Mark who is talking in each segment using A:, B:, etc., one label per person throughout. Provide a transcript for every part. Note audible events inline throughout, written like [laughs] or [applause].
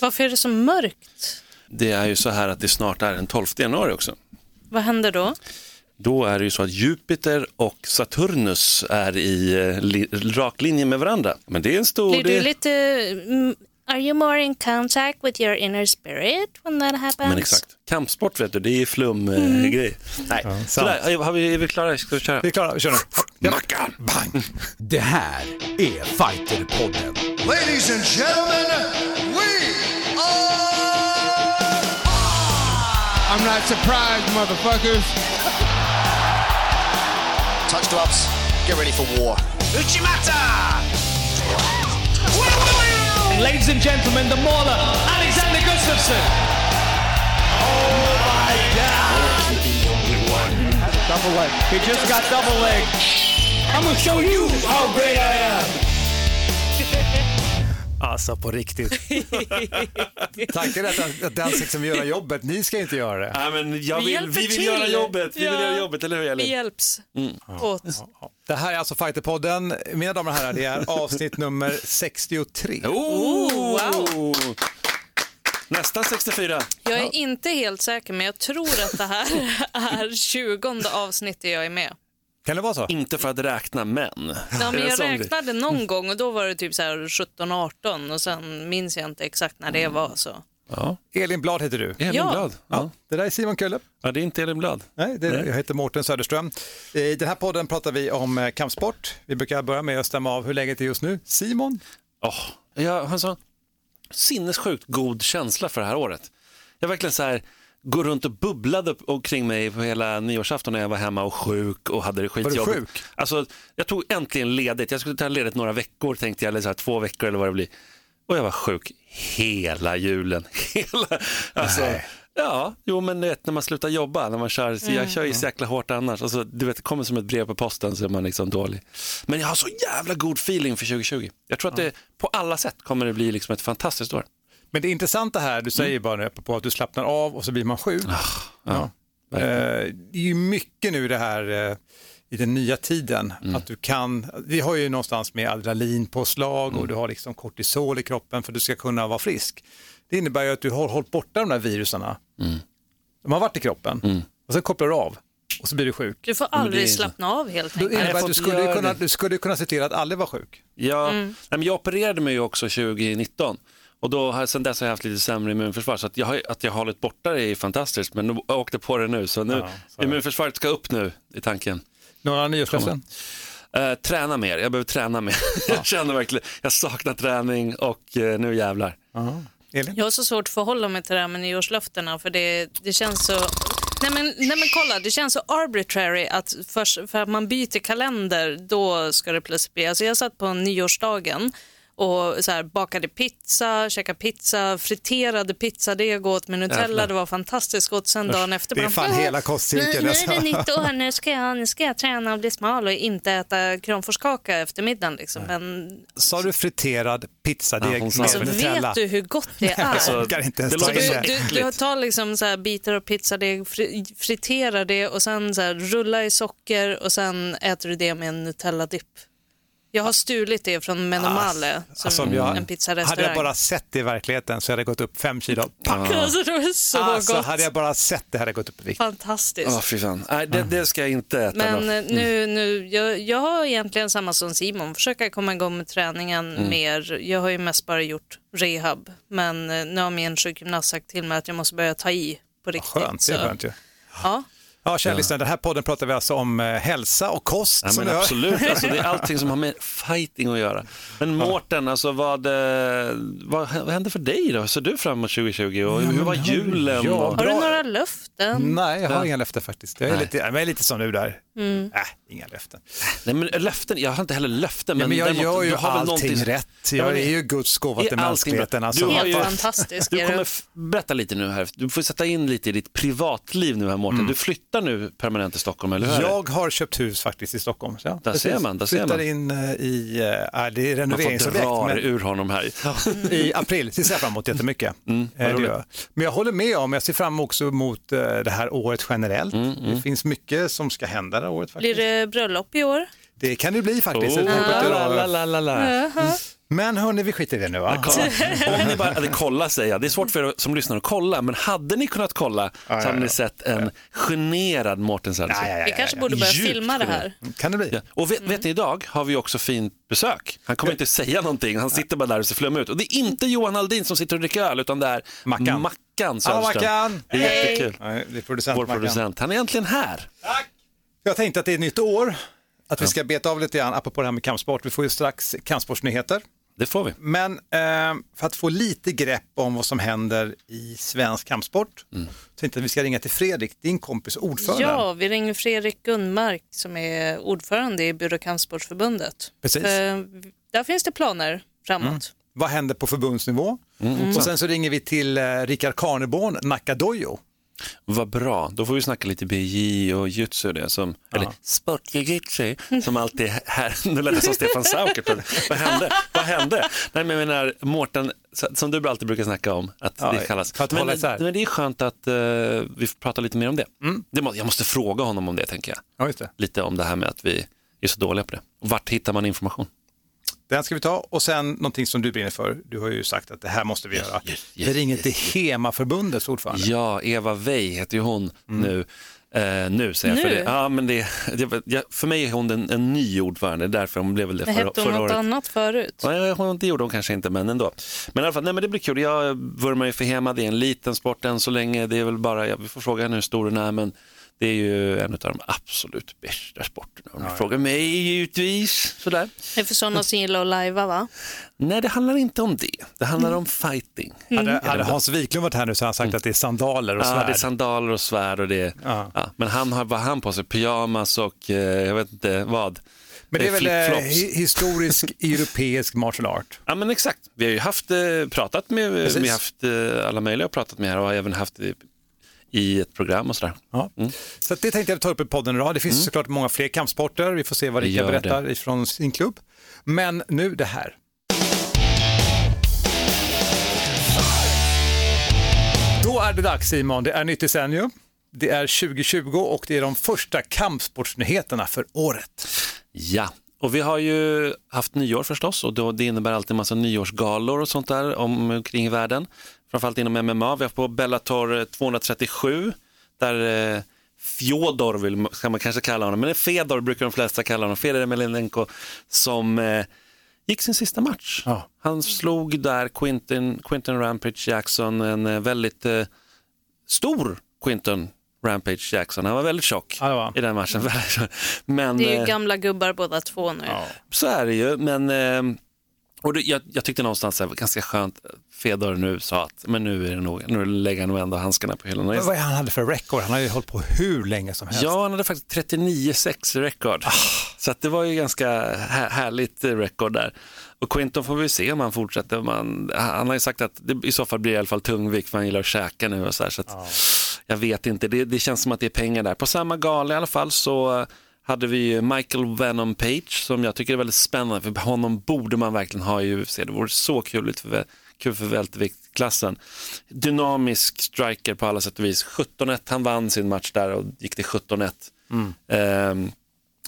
A: Varför är det så mörkt?
B: Det är ju så här att det snart är den 12 januari också.
A: Vad händer då?
B: Då är det ju så att Jupiter och Saturnus är i eh, li- rak linje med varandra. Men det är en stor...
A: Blir du lite... mm, Are you more in contact with your inner spirit when that happens?
B: Men exakt. Kampsport vet du, det är flum-grej. Nej,
C: sant.
B: Sådär, har vi, är vi klara? Ska vi köra?
C: Vi är klara, vi kör nu. [laughs] Ja.
B: Mackan!
C: Bang! Det här är Fighterpodden.
D: Ladies and gentlemen,
E: I'm not surprised, motherfuckers.
F: Touch gloves. Get ready for war. Uchimata!
G: Ladies and gentlemen, the mauler, Alexander Gustafsson. Oh my God! Double leg. He just got double leg. I'm gonna show you how great I am. [laughs]
C: Alltså på riktigt. [laughs] Tanken är att, att den som gör jobbet, ni ska inte göra det.
B: Nej, men jag
A: Vi
B: vill,
A: hjälper
B: vi vill
A: till.
B: göra jobbet, vi vill
A: Ja.
B: göra jobbet, eller hur
A: Vi
B: Elin?
A: hjälps
B: Mm.
A: åt.
C: Det här är alltså Fighterpodden. Mina damer och herrar, det är avsnitt nummer 63.
B: Oh, Nästan 64.
A: Jag är inte helt säker, men jag tror att det här [laughs] är 20 avsnittet jag är med.
C: Kan det vara så?
B: Inte för att räkna, men.
A: Ja,
B: Är
A: men jag räknade någon gång och då var det typ så här 17-18 och sen minns jag inte exakt när det var. så.
B: Ja,
C: Elin Blad heter du.
B: Elin
A: Ja.
B: Blad.
C: Ja. Det där är Simon Kölle.
B: ja, det är inte Elin Blad.
C: Nej, det är, jag heter Mårten Söderström. I den här podden pratar vi om eh, kampsport. Vi brukar börja med att stämma av hur läget är just nu. Simon?
B: Oh, jag har en sån sinnessjukt god känsla för det här året. Jag verkligen så här, går runt och bubblade omkring mig på hela nyårsafton när jag var hemma och sjuk och hade det
C: Var du
B: skitjobbigt.
C: sjuk?
B: Alltså, jag tog äntligen ledigt. Jag skulle ta ledigt några veckor tänkte jag, eller så här, två veckor eller vad det blir. Och jag var sjuk hela julen. [laughs] Hela, alltså,
C: Nej.
B: ja, jo men du vet när man slutar jobba, när man kör, så jag kör ju så jäkla hårt annars. Alltså, du vet, det kommer som ett brev på posten så är man liksom dålig. Men jag har så jävla god feeling för 2020. Jag tror att det på alla sätt kommer det bli liksom ett fantastiskt år.
C: Men det intressanta här, du säger bara nu på att du slappnar av och så blir man sjuk. Ja. Eh, Det är ju mycket nu det här eh, i den nya tiden, att du kan, vi har ju någonstans med adrenalinpåslag och du har liksom kortisol i kroppen för att du ska kunna vara frisk. Det innebär ju att du har hållit borta de där virusarna. De har varit i kroppen och sen kopplar du av och så blir du sjuk.
A: Du får
B: det
A: aldrig
B: är-
A: slappna av helt enkelt.
C: innebär att du skulle, kunna,
B: det.
C: du skulle kunna se till att aldrig vara sjuk.
B: Ja, nej, men jag opererade mig ju också 2019 och då har, sen dess har jag haft lite sämre immunförsvar. Så att jag, har, att jag har hållit borta det är fantastiskt, men nu- jag åkte på det nu. Så nu
C: Ja, så
B: immunförsvaret ska upp nu i tanken.
C: Några nyårslöften?
B: Eh, träna mer, jag behöver träna mer. [laughs] jag känner verkligen, jag saknar träning och eh, nu jävlar.
C: Elin?
A: Jag har så svårt att förhålla mig till det här med nyårslöftena för det, det känns så... Nej men, nej men kolla, det känns så arbitrary att för, för att man byter kalender då ska det plötsligt bli... Alltså jag satt på nyårsdagen och så här, bakade pizza, käkade pizza, friterade pizzadeg åt med Nutella, det var fantastiskt gott. Sen dagen efter
C: det är
A: bara,
C: fan
A: "Åh,
C: hela kostcirkeln,
A: Nu, nu är det
C: alltså."
A: nytt år, nu [laughs] ska, jag, nu ska jag träna och bli smal och inte äta kramforskaka efter middagen. Liksom. Men
C: Sa du friterad pizzadeg
B: Ja,
C: med
A: alltså.
C: Nutella?
A: vet du hur gott det är?
C: Ens
B: det låter.
A: Du, du, du tar liksom så här bitar av pizzadeg, fri, friterar det och sen så här rulla i socker och sen äter du det med en Nutella-dipp. Jag har stulit det från Menomale, som
C: Alltså, jag,
A: en
C: hade jag
A: pizzarestaurang.
C: bara sett det i verkligheten så hade jag gått upp fem kilo. Pack! [laughs]
A: Alltså det var så
C: Alltså,
A: gott.
C: hade jag bara sett det hade jag gått upp i vikt.
A: Fantastiskt.
B: Åh fy fan, nej det, det ska jag inte äta.
A: Men eh, nu, nu, jag, jag har egentligen samma som Simon, försöka komma igång med träningen
C: Mm.
A: mer. Jag har ju mest bara gjort rehab, men eh, nu har min sjukgymnast sagt till mig att jag måste börja ta i på riktigt.
C: Skönt, det är skönt ju.
A: Ja.
C: Ja, kära lyssnare, den här podden pratar vi alltså om eh, hälsa och kost.
B: Ja,
C: som
B: men absolut, alltså, det är [laughs] allting som har med fighting att göra. Men Mårten, alltså, vad, eh, vad, vad hände för dig då? Ser du fram emot 2020 och hur var julen?
C: ja.
A: Har du några löften?
C: Nej, jag har inga löften faktiskt. Jag är,
B: Nej.
C: lite, jag är lite som du där.
A: Mm.
C: Äh, inga löften.
B: Nej, men löften, jag har inte heller löften.
C: Men,
B: Men,
C: men jag
B: däremot,
C: gör ju
B: har väl
C: allting
B: någonting-
C: rätt.
B: Ja,
C: Jag är ju Guds gåva till mänskligheten. Alltså.
B: Du
A: Helt fantastisk
B: Du kommer berätta lite nu här. Du får sätta in lite i ditt privatliv nu här Mårten. Du flyttar nu permanent till Stockholm, eller hur?
C: Jag har köpt hus faktiskt i Stockholm. Så, ja,
B: Där
C: precis.
B: ser man, där ser
C: Flyttar
B: man.
C: in eh, i, eh, äh, det är
B: Man får
C: renoveringsobjekt.
B: dra
C: men-
B: ur honom här.
C: i april. Det ser jag fram emot jättemycket.
B: Mm,
C: gör jag. Men jag håller med om, jag ser fram också emot eh, det här året generellt.
B: Mm,
C: Det finns mycket som ska hända det här året
A: Blir
C: faktiskt.
A: det bröllop i år?
C: Det kan det bli faktiskt.
B: Oh.
A: Jaha.
C: Men hörni, vi skiter i det nu va?
B: Kolla. Om ni bara hade kollat säger jag, det är svårt för er som lyssnar att kolla, men hade ni kunnat kolla så hade ni sett en generad Mårten Söderström.
C: Ja, ja, ja,
A: Vi
C: ja,
A: kanske borde börja
B: Djupt
A: filma det här.
C: Kan det bli?
B: Ja. Och vet, vet ni, idag har vi också fint besök. Han kommer inte säga någonting, han sitter bara där och ser flum ut. Och det är inte Johan Aldin som sitter och dricker öl, utan det är
C: Mackan.
B: Mackan
C: Ja,
B: Söderström.
C: Mackan!
B: Det är jättekul.
C: Nej, det är producent
B: Vår
C: Mackan.
B: producent, han är äntligen här.
C: Jag tänkte att det är ett nytt år, att vi ska beta av lite grann apropå det här med kampsport. Vi får ju strax kampsportsnyheter.
B: Det får vi.
C: Men eh, för att få lite grepp om vad som händer i svensk kampsport
B: Mm.
C: tänkte jag att vi ska ringa till Fredrik, din kompis ordförande.
A: Ja, vi ringer Fredrik Gunmark som är ordförande i Bure Kampsportsförbundet.
C: Precis.
A: Eh, där finns det planer framåt.
C: Vad händer på förbundsnivå?
B: Mm.
C: Och sen så ringer vi till eh, Rickard Karneborn, Nakadojo.
B: Vad bra, då får vi snacka lite BJ och jutsu och det, som, eller sportjujutsu, som alltid är här. [laughs] Nu lät det som Stefan Saukert. Vad hände? Vad hände? Nej, men jag menar, Mårten, som du alltid brukar snacka om, att
C: Ja,
B: det kallas.
C: för att
B: men, men det är skönt att eh, vi får prata lite mer om det. det må, jag måste fråga honom om det, tänker jag.
C: Ja, det.
B: Lite om det här med att vi är så dåliga på det. Vart hittar man information?
C: Den ska vi ta och sen någonting som du brinner för. Du har ju sagt att det här måste vi göra.
B: yes,
C: vi ringer
B: yes,
C: till HEMA-förbundets ordförande.
B: Ja, Eva Wey heter ju hon nu. Eh, nu säger jag. För,
A: Nu?
B: det, ja, men det, det, jag, för mig är hon en, en ny ordförande, därför hon blev väl det
A: Men
B: förra,
A: hette hon något
B: året.
A: annat förut?
B: Nej, hon, det gjorde hon kanske inte, men ändå. Men i alla fall, nej, men det blir kul. Jag vurmar ju för Hema, det är en liten sport än så länge. Det är väl bara, ja, vi får fråga henne hur stor den är, men det är ju en av de absolut bästa sporterna. Om du frågar mig givetvis. Sådär.
A: Det är för sådana som gillar att lajva va?
B: Nej, det handlar inte om det. Det handlar om fighting.
C: Hade, hade Hans Wiklund varit här nu så hade han sagt att det är sandaler och
B: Mm. Ja, det är
C: svärd.
B: sandaler och svärd och det.
C: Ja.
B: Ja. men han har, vad han på sig? Pyjamas och eh, jag vet inte vad.
C: Men det är väl eh, historisk [laughs] europeisk martial art.
B: Ja men exakt, vi har ju haft, eh, pratat med,
C: Precis.
B: vi har haft eh, alla möjliga pratat med här och har även haft i ett program och sådär.
C: Ja. Så att det tänkte jag ta upp i podden idag. Det finns såklart många fler kampsporter. Vi får se vad Rickard
B: gör det.
C: berättar ifrån sin klubb. Men nu det här. Då är det dags Simon, det är nytt decennium. Det är 2020 och det är de första kampsportsnyheterna för året.
B: Ja, och vi har ju haft nyår förstås och då, det innebär alltid en massa nyårsgalor och sånt där omkring i världen. Framförallt inom MMA. Vi har på Bellator 237 där eh, Fjodor vill, ska man kanske kalla honom, men Fedor brukar de flesta kalla honom, Fedor Emelianenko som eh, gick sin sista match.
C: Ja.
B: Han slog där Quinton, Quinton Rampage Jackson, en eh, väldigt eh, stor Quinton Rampage Jackson. Han var väldigt tjock
C: Ja, var
B: i den matchen. [laughs] Men,
A: Det är ju
B: eh,
A: gamla gubbar båda två nu.
B: så är det ju, men eh, och det, jag, jag tyckte någonstans att det var ganska skönt, Fedor nu sa att men nu är det nog, nu lägger han nog ändå handskarna på hyllan.
C: Vad är han hade för record? Han har ju hållit på hur länge som helst.
B: Ja, han hade faktiskt 39-6 rekord. Så att det var ju ganska här, härligt rekord där. Och Quinton får vi se om han fortsätter. Man, han har ju sagt att det i så fall blir det i alla fall tungvikt för han gillar att käka nu och så här. Så att, Jag vet inte, det, det känns som att det är pengar där. På samma gala i alla fall så hade vi Michael Venom Page som jag tycker är väldigt spännande. För honom borde man verkligen ha i UFC. Det vore så kul för, kul för välterviktklassen. Dynamisk striker på alla sätt och vis. 17-1, han vann sin match där och gick till 17-1. Ehm,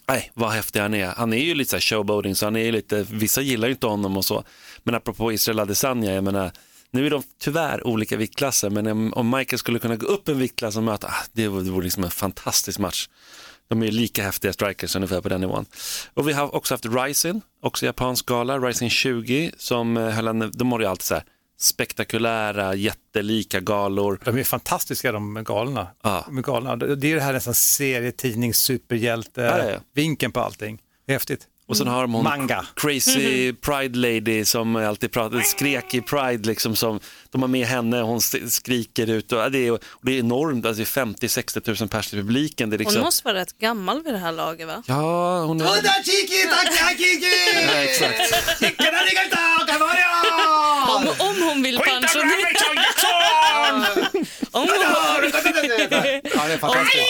B: nej, vad häftig han är. Han är ju lite så här showboating, så han är lite, vissa gillar ju inte honom och så. Men apropå Israel Adesanya, jag menar, nu är de tyvärr olika viktklasser, men om, Michael skulle kunna gå upp en viktklass och möta, ah, det vore liksom en fantastisk match. De är lika häftiga strikers ungefär på den nivån. Och vi har också haft Rising, också japansk gala, Rising 20, som eh, höll en, de har ju alltid så här spektakulära, jättelika galor.
C: De är fantastiska de galna.
B: Ja.
C: De galna. Det är det här nästan serietidnings superhjälte
B: Ja, ja,
C: på allting. Häftigt.
B: Och sen har de hon
C: Manga.
B: crazy pride lady som alltid pratar, skrek i pride liksom som, de har med henne, hon sk- skriker ut och det är, och det är enormt, alltså det är 50-60 000 pers i publiken. Det är liksom,
A: Hon måste vara rätt gammal vid det här laget va?
B: Ja, hon är... [laughs] Ja, exakt.
A: Om, om hon vill pensionera... om, hon,
C: Ja, det är fantastiskt.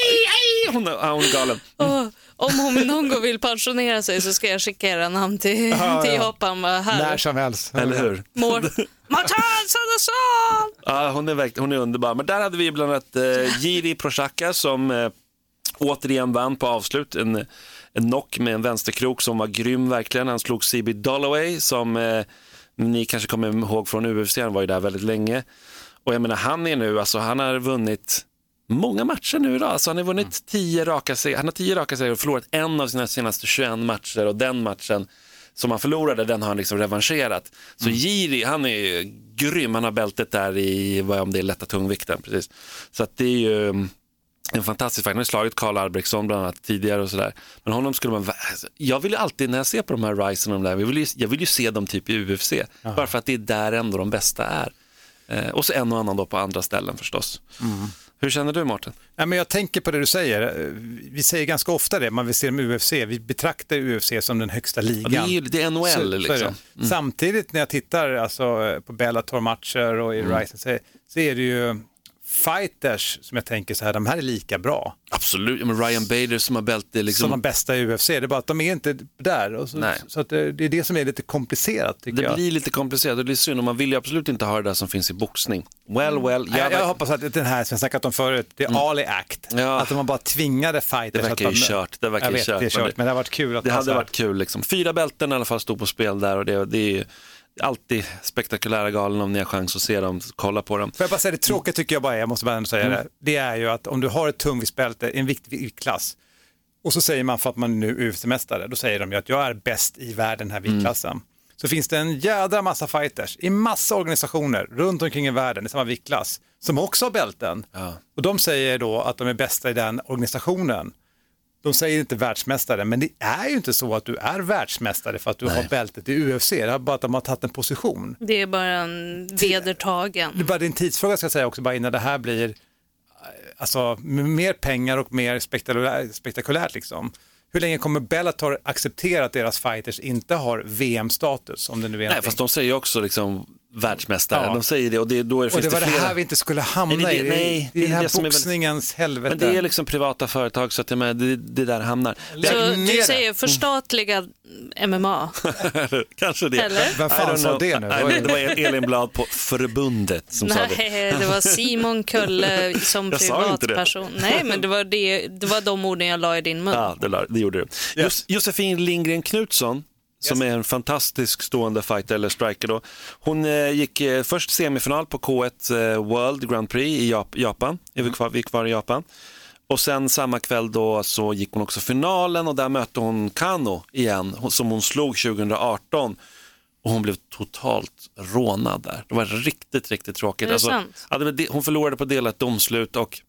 B: Hon hon är galen.
A: Åh, om hon någon gång vill pensionera sig så ska jag skicka era namn till,
C: Ja,
A: till
C: ja.
A: Japan. Bara,
C: När
A: Här,
C: som helst.
B: Eller hur?
A: mår Martin!
B: Ja, hon är, verk- hon är underbar. Men där hade vi bland annat eh, Jiri Prochaka som eh, återigen vann på avslut. En, en knock med en vänsterkrok som var grym verkligen. Han slog CB Dolloway som eh, ni kanske kommer ihåg från UFC, han var ju där väldigt länge. Och jag menar, han är nu, alltså han har vunnit många matcher nu idag. Alltså han har vunnit tio raka segrar, han har tio raka segrar och förlorat en av sina senaste 21 matcher och den matchen som han förlorade, den har han liksom revanscherat. Så Jiri, han är ju grym, han har bältet där i, vad om det är lätta tungvikten, precis. Så att det är ju mm, en fantastisk fight. Han har slagit Karl Albrektsson bland annat tidigare och sådär. Men honom skulle man, alltså, jag vill ju alltid när jag ser på de här Ryzen och de där, jag vill ju, jag vill ju se dem typ i UFC. Bara för att det är där ändå de bästa är. Eh, och så en och annan då på andra ställen förstås. Hur känner du Mårten?
C: Ja, men jag tänker på det du säger. Vi säger ganska ofta det, man vill se med UFC. Vi betraktar UFC som den högsta
B: Ja,
C: ligan.
B: det, är, ju- det är NHL
C: Så- så är
B: liksom.
C: Samtidigt när jag tittar alltså, på Bellator-matcher och i
B: Mm.
C: Ryzen så, så är det ju fighters som jag tänker så här, de här är lika bra.
B: Absolut, men Ryan Bader som har bälte liksom.
C: Som de bästa i UFC, det är bara att de är inte där. Så
B: Nej.
C: så det, det är det som är lite komplicerat tycker
B: Det
C: jag.
B: blir lite komplicerat och det är synd och man vill ju absolut inte ha det där som finns i boxning. Well, well,
C: Nej,
B: jag,
C: jag, jag hoppas att den här som jag snackat om förut, det är Ali Act.
B: Mm. Ja.
C: Att de bara tvingade fighters.
B: Det verkar ju kört, det verkar
C: jag vet,
B: kört,
C: det är
B: men
C: kört,
B: det-
C: men det har varit kul att
B: det
C: man
B: hade varit kul liksom. Fyra bälten i alla fall stod på spel där och det, det är ju alltid spektakulära galen om ni har chans att se dem, kolla på dem.
C: Får jag bara säga det tråkiga tycker jag bara är, jag måste bara säga det, det är ju att om du har ett tungviktsbälte, en viktig viktklass, och så säger man för att man är nu UFC-mästare, då säger de ju att jag är bäst i världen den här viktklassen. Så finns det en jädra massa fighters i massa organisationer runt omkring i världen i samma viktklass som också har bälten. Och de säger då att de är bästa i den organisationen. De säger inte världsmästare, men det är ju inte så att du är världsmästare för att du har bältet i UFC. Det är bara att de har tagit en position.
A: Det är bara en vedertagen.
C: Det är bara din tidsfråga ska jag säga också, bara innan det här blir alltså, mer pengar och mer spektakulärt, spektakulärt liksom. Hur länge kommer Bellator acceptera att deras fighters inte har VM-status? Om det nu är
B: Nej,
C: någonting?
B: fast de säger också liksom världsmästare,
C: Ja.
B: de säger det och det, då är det,
C: och det var
B: det
C: det
B: flera.
C: här vi inte skulle hamna
B: Nej, det
C: i.
B: det- nej,
C: det
B: det är
C: den här
B: det
C: boxningens helvete.
B: Men det är liksom privata företag så att menar, det, det där hamnar.
A: Så du
C: det.
A: säger förstatligad MMA? [laughs]
B: Kanske det.
A: Eller?
C: Vem fan
B: I
C: sa det nu?
B: Nej, det var Elin Blad på förbundet som sa det.
A: Nej, det var Simon Kölle som [laughs]
B: det.
A: privatperson. Nej, men det var, det, det var de orden jag la i din mun.
B: Ja, det, la- det gjorde du. Jos- Josefin Lindgren Knutsson, som är en fantastisk stående fighter eller striker då. Hon eh, gick eh, först semifinal på K1 eh, World Grand Prix i Jap- Japan. Är vi, kvar, vi kvar i Japan. Och sen samma kväll då så gick hon också finalen och där mötte hon Kano igen, som hon slog 2018. Och hon blev totalt rånad där. Det var riktigt, riktigt tråkigt.
A: Är det
B: de- hon förlorade på delat domslut och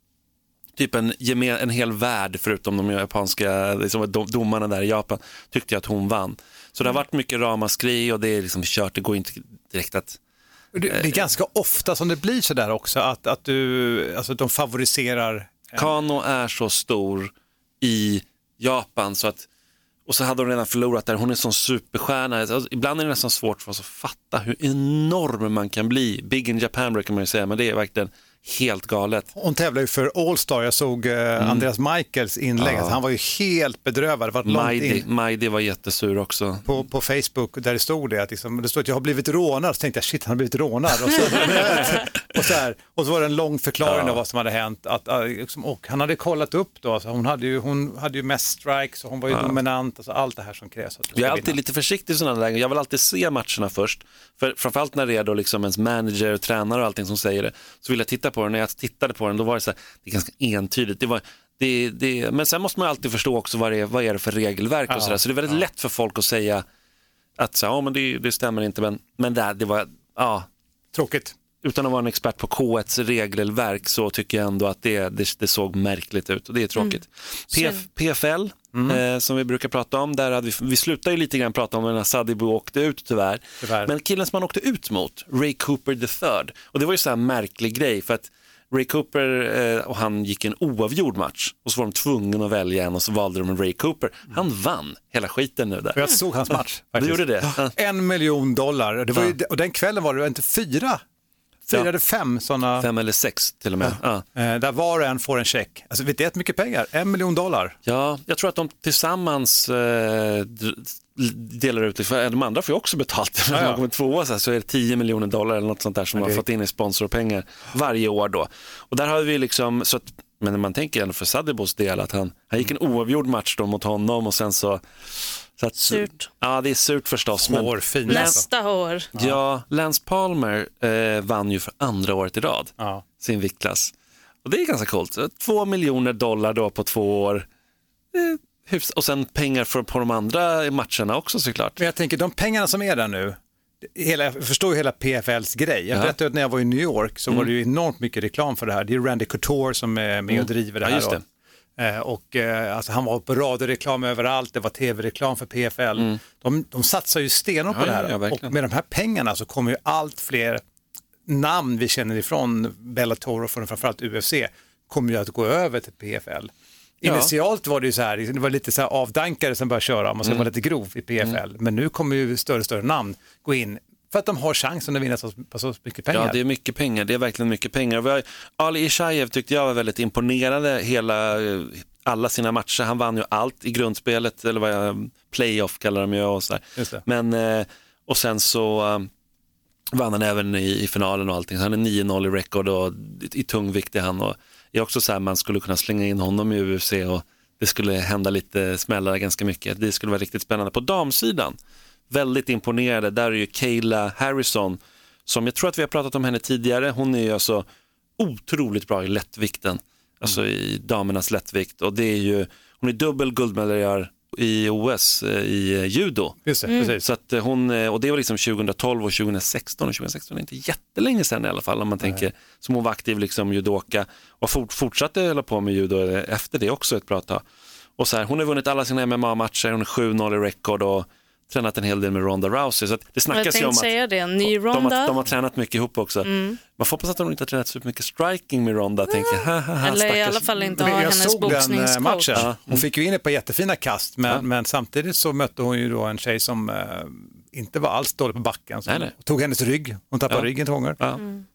B: typ en, en hel värld förutom de japanska liksom, dom- domarna där i Japan tyckte jag att hon vann. Så det har varit mycket ramaskri och det är liksom kört, det går inte direkt att...
C: Det, det är ganska ofta som det blir så där också, att, att du, alltså de favoriserar
B: Kano är så stor i Japan så att och så hade hon redan förlorat där, hon är sån superstjärna. Alltså, ibland är det nästan svårt för oss att fatta hur enorm man kan bli. Big in Japan brukar man ju säga, men det är verkligen helt galet.
C: Hon tävlar ju för All-Star. Jag såg eh, Andreas Michaels inlägg. Alltså, han var ju helt bedrövad. Var
B: Majdi, var jättesur också.
C: på, på Facebook där det stod det. Att liksom, det stod att jag har blivit rånad. Så tänkte jag shit, han har blivit rånad. Och så, [laughs] och så, här, och så var det en lång förklaring av vad som hade hänt. Att, äh, liksom, och han hade kollat upp då. Alltså, hon, hade ju, hon hade ju mest strikes och hon var ju dominant. Alltså, allt det här som krävs. Att
B: Jag är alltid
C: vinna.
B: lite försiktig i sådana lägen. Jag vill alltid se matcherna först. För framförallt när det är då liksom ens manager, tränare och allting som säger det, så vill jag titta på den. När jag tittade på den, då var det så här, det är ganska entydigt. Det var, det, det, men sen måste man alltid förstå också vad det är, vad är det för regelverk och
C: Ja,
B: så där. Så det är väldigt lätt för folk att säga att så, här, ja, men det, det stämmer inte, men, men det, det var, ja,
C: Tråkigt.
B: utan att vara en expert på K1s regelverk så tycker jag ändå att det, det, det såg märkligt ut och det är tråkigt. PF, PFL, eh, som vi brukar prata om, där hade vi, vi slutade ju lite grann prata om när Sadibu åkte ut tyvärr.
C: Tyvärr.
B: Men killen som han åkte ut mot, Ray Cooper III, och det var ju så här märklig grej för att Ray Cooper eh, och han gick en oavgjord match och så var de tvungna att välja en och så valde de Ray Cooper. Han vann hela skiten nu där.
C: jag såg hans match.
B: Du gjorde det?
C: En miljon dollar. Det var ju, och den kvällen var det inte fyra, eller fem sådana.
B: Fem eller sex till och med. Ja.
C: Eh, där var och en får en check. Alltså, vet du, det är mycket pengar. En miljon dollar.
B: Ja, jag tror att de tillsammans eh, delar ut för de andra får ju också betalt. [laughs] När
C: Ja, ja.
B: de kommer tvåa så, här, så är det 10 miljoner dollar eller något sånt där som
C: det-
B: har fått in i sponsorpengar varje år då. Och där har vi liksom, så att Men när man tänker ändå för Sadibos del att han, han gick en oavgjord match då mot honom och sen så... så att,
A: Surt.
B: Ja, det är surt förstås. Men,
C: Hårfin.
A: Nästa år.
B: ja, Lance Palmer eh, vann ju för andra året i rad
C: Ja.
B: sin viktklass. Och det är ganska coolt. Två miljoner dollar då på två år. Eh, hyfs- och sen pengar för, på de andra matcherna också såklart.
C: Men jag tänker de pengarna som är där nu, hela, jag förstår ju hela PFLs grej. Jag
B: Ja. Mm.
C: berättade att när jag var i New York så var det ju enormt mycket reklam för det här. Det är Randy Couture som är med och driver det
B: Mm. Ja,
C: här. då. Eh, Och eh, alltså, han var på radioreklam överallt, det var tv-reklam för PFL. De, de satsar ju stenhårt på
B: Mm. Ja,
C: det här
B: ja,
C: och med de här pengarna så kommer ju allt fler namn vi känner ifrån Bellator och framförallt UFC kommer ju att gå över till PFL. Initialt var det ju så här, det var lite så här avdankare som började köra, om man ska
B: Mm.
C: vara lite grov i PFL. Men nu kommer ju större och större namn gå in för att de har chansen att vinna så, på så mycket pengar.
B: Ja, det är mycket pengar. Det är verkligen mycket pengar. Vi har- Ali Ishaev tyckte jag var väldigt imponerande hela, eh, alla sina matcher. Han vann ju allt i grundspelet, eller vad jag, playoff kallar de ju. Och, så. Men, eh, och sen så eh, vann han även i, i finalen och allting. Så han är 9-0 i record och i, i tung vikt är han. Och är också så här, man skulle kunna slänga in honom i UFC och det skulle hända lite smällar ganska mycket. Det skulle vara riktigt spännande. På damsidan, väldigt imponerade. Där är ju Kayla Harrison som jag tror att vi har pratat om henne tidigare. Hon är ju alltså otroligt bra i lättvikten, alltså i damernas lättvikt. Och det är ju, hon är dubbel guldmedaljör i OS eh, i eh, judo.
C: Just det, precis.
B: Så att eh, hon, och det var liksom 2012 och 2016 och 2016 är inte jättelänge sedan i alla fall om man tänker som hon var aktiv liksom judoka och fort, fortsatte hålla på med judo efter det också ett bra tag. Och så här, hon har vunnit alla sina MMA-matcher, hon är 7-0 i rekord och tränat en hel del med Ronda Rousey. Så att det
A: Jag
B: snackas ju om att
A: säga det, ny
B: de, har,
A: Ronda. Mm.
B: de har tränat mycket ihop också. Man får hoppas att de inte har tränat så mycket striking med Ronda. Tänker, jag. Haha,
A: Eller i alla fall inte
C: Men
A: ha
C: jag
A: hennes
C: eh,
A: boxningscoach.
B: Ja.
C: Hon fick ju in ett par jättefina kast, men,
B: Ja.
C: men samtidigt så mötte hon ju då en tjej som eh, inte var alls dålig på backen. Som
B: Nej, nej.
C: tog hennes rygg, hon tappade
B: Ja.
C: ryggen två gånger.
B: Ja.
A: Mm.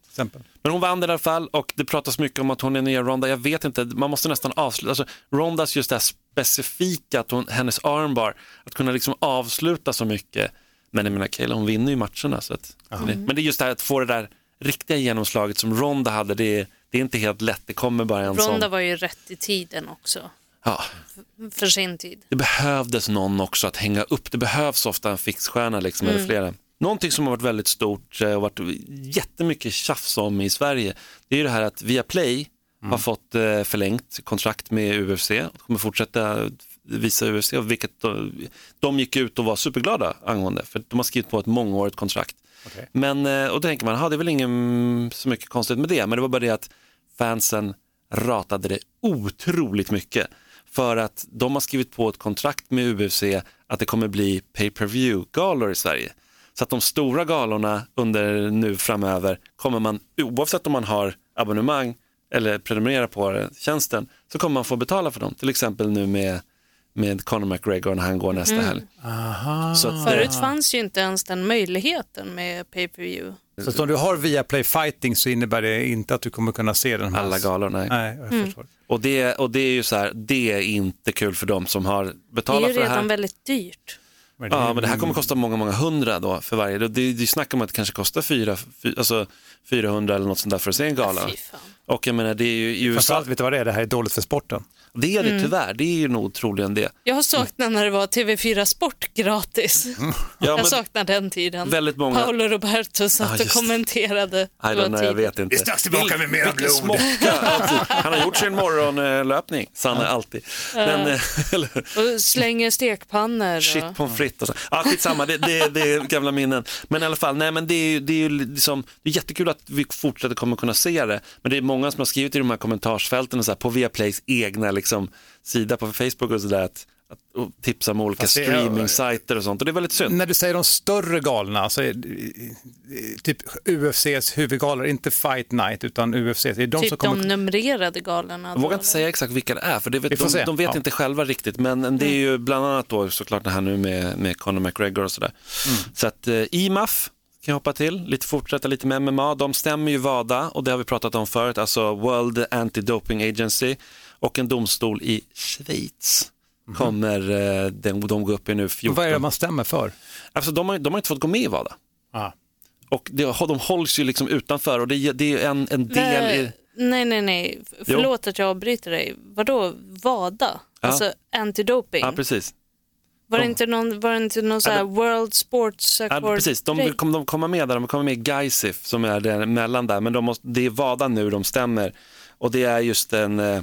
B: Men hon vann i alla fall och det pratas mycket om att hon är nya Ronda. Jag vet inte, man måste nästan avsluta. Alltså, Rondas just det här specifika, att hon, hennes armbar, att kunna liksom avsluta så mycket. Men jag menar, Kayla hon vinner ju matcherna. Så att, det, men det är just det här att få det där riktiga genomslaget som Ronda hade, det är, det är inte helt lätt. Det kommer bara en
A: Ronda
B: sån.
A: var ju rätt i tiden också,
B: Ja,
A: för sin tid.
B: det behövdes någon också att hänga upp. Det behövs ofta en fixstjärna liksom, eller flera. Någonting som har varit väldigt stort eh, och varit jättemycket tjafs om i Sverige, det är ju det här att Viaplay har fått eh, förlängt kontrakt med UFC och kommer fortsätta visa UFC, och vilket de, de gick ut och var superglada angående, för de har skrivit på ett mångårigt kontrakt.
C: Okej.
B: Men, eh, och då tänker man, aha, det är väl ingen så mycket konstigt med det, men det var bara det att fansen ratade det otroligt mycket för att de har skrivit på ett kontrakt med UFC att det kommer bli pay-per-view-galor i Sverige. Så att de stora galorna under nu framöver kommer man, oavsett om man har abonnemang eller prenumererar på tjänsten, så kommer man få betala för dem. Till exempel nu med, med Conor McGregor när han går nästa helg. Så att,
A: Förut fanns ju inte ens den möjligheten med pay-per-view.
C: Så att om du har Viaplay Fighting så innebär det inte att du kommer kunna se den här.
B: alla galor, nej.
C: Nej, jag
A: Mm.
C: förstår.
B: Och det, och det är ju så här, det är inte kul för dem som har
A: Det är
B: betalat
A: ju
B: för det här.
A: redan väldigt dyrt.
C: Men
B: Ja, men det här kommer kosta många, många hundra då för varje. Det, det, det snackar om att det kanske kostar fyra, fy, alltså 400 eller något sånt där för att se en gala.
A: Fy fan.
B: Och jag menar, det är ju i USA,
C: Framförallt, vet du vad det är? Det här är dåligt för sporten.
B: det är det
A: Mm.
B: tyvärr, det är ju nog troligen det.
A: Jag saknar när det var TV4 Sport gratis. [laughs]
B: Ja,
A: jag saknar den tiden.
B: Väldigt många-
A: Paolo Roberto satt
B: Ja,
A: och kommenterade.
B: Don't know, jag vet inte.
C: Vi är strax tillbaka med mera blod.
B: smocka! [laughs] alltid. Han har gjort sin morgonlöpning, så han är alltid. Men, [laughs] eller,
A: Och slänger stekpannor.
B: Shit pommes frites och så. Ja, skitsamma, det, det, det är gamla minnen. Men i alla fall, nej men det är ju det är ju liksom, det är jättekul att vi fortsätter kommer kunna se det. Men det är många som har skrivit i de här kommentarsfälten och så här, på Viaplays egna liksom, sida på Facebook och sådär att, och tipsa om olika streaming-sajter och sånt och det är väldigt synd.
C: När du säger de större galorna, så är, typ UFCs huvudgalor, inte Fight Night utan UFC, det är de som
A: Typ
C: kommer...
A: de numrerade galorna.
B: Jag vågar inte säga exakt vilka det är, för det vet, de, de vet
C: Ja.
B: inte själva riktigt. Men det är ju bland annat då såklart det här nu med, med Conor McGregor och sådär. Så att eh, IMAF kan jag hoppa till, lite fortsätta lite med MMA. De stämmer ju WADA och det har vi pratat om förut, alltså World Anti-Doping Agency och en domstol i Schweiz kommer eh, de, de gå upp i nu 14.
C: Vad är det man stämmer för?
B: Alltså de har, de har inte fått gå med i WADA.
C: Ah.
B: Och det, de hålls ju liksom utanför och det, det är en, en del i...
A: nej, nej, nej. Förlåt att jag avbryter dig. Vadå VADA?
B: Ja.
A: Alltså antidoping?
B: Ja, precis.
A: Var, det inte någon, var det inte någon så här
B: Ja,
A: World Sports
B: Ja,
A: Accord?
B: precis. De vill kom, de komma med där, de kommer med i Gaisif som är där emellan där, men de måste, det är VADA nu de stämmer. Och det är just en, eh,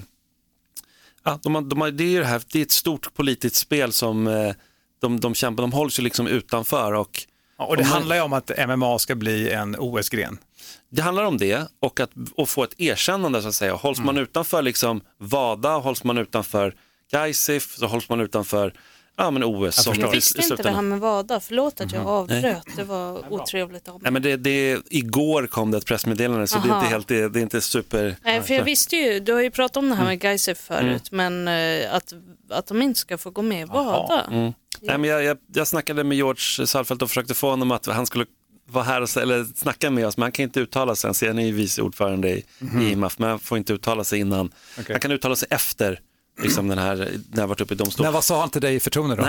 B: ja, de har, de har, det, är ju det, här, det är ett stort politiskt spel som eh, de, de kämpar, de hålls ju liksom utanför och
C: Ja, Och det handlar ju om att MMA ska bli en OS-gren.
B: det handlar om det och att och få ett erkännande så att säga. Hålls man utanför liksom VADA, hålls man utanför Gaisif, så hålls man utanför ja, men OS. som
A: Jag visste inte det här med VADA. Förlåt att jag
B: Mhm.
A: avbröt. Det var otrevligt av
B: Nej,
A: mig.
B: men det, det, igår kom det ett pressmeddelande så det är
A: Aha.
B: inte, helt, det, det är inte super...
A: Nej, för jag visste ju, du har ju pratat om det här
B: Mm.
A: med Gaisef förut, men eh, att, att de inte ska få gå med i VADA.
B: Mm. Nej, men jag, jag, jag snackade med George Salfelt och försökte få honom att han skulle vara här och, eller snacka med oss, men han kan inte uttala sig. Han är ju vice ordförande i, i IMAF, men han får inte uttala sig innan.
C: Okej.
B: Han kan uttala sig efter liksom den här, när jag varit uppe i domstol.
C: Men vad sa han till dig i förtroende då?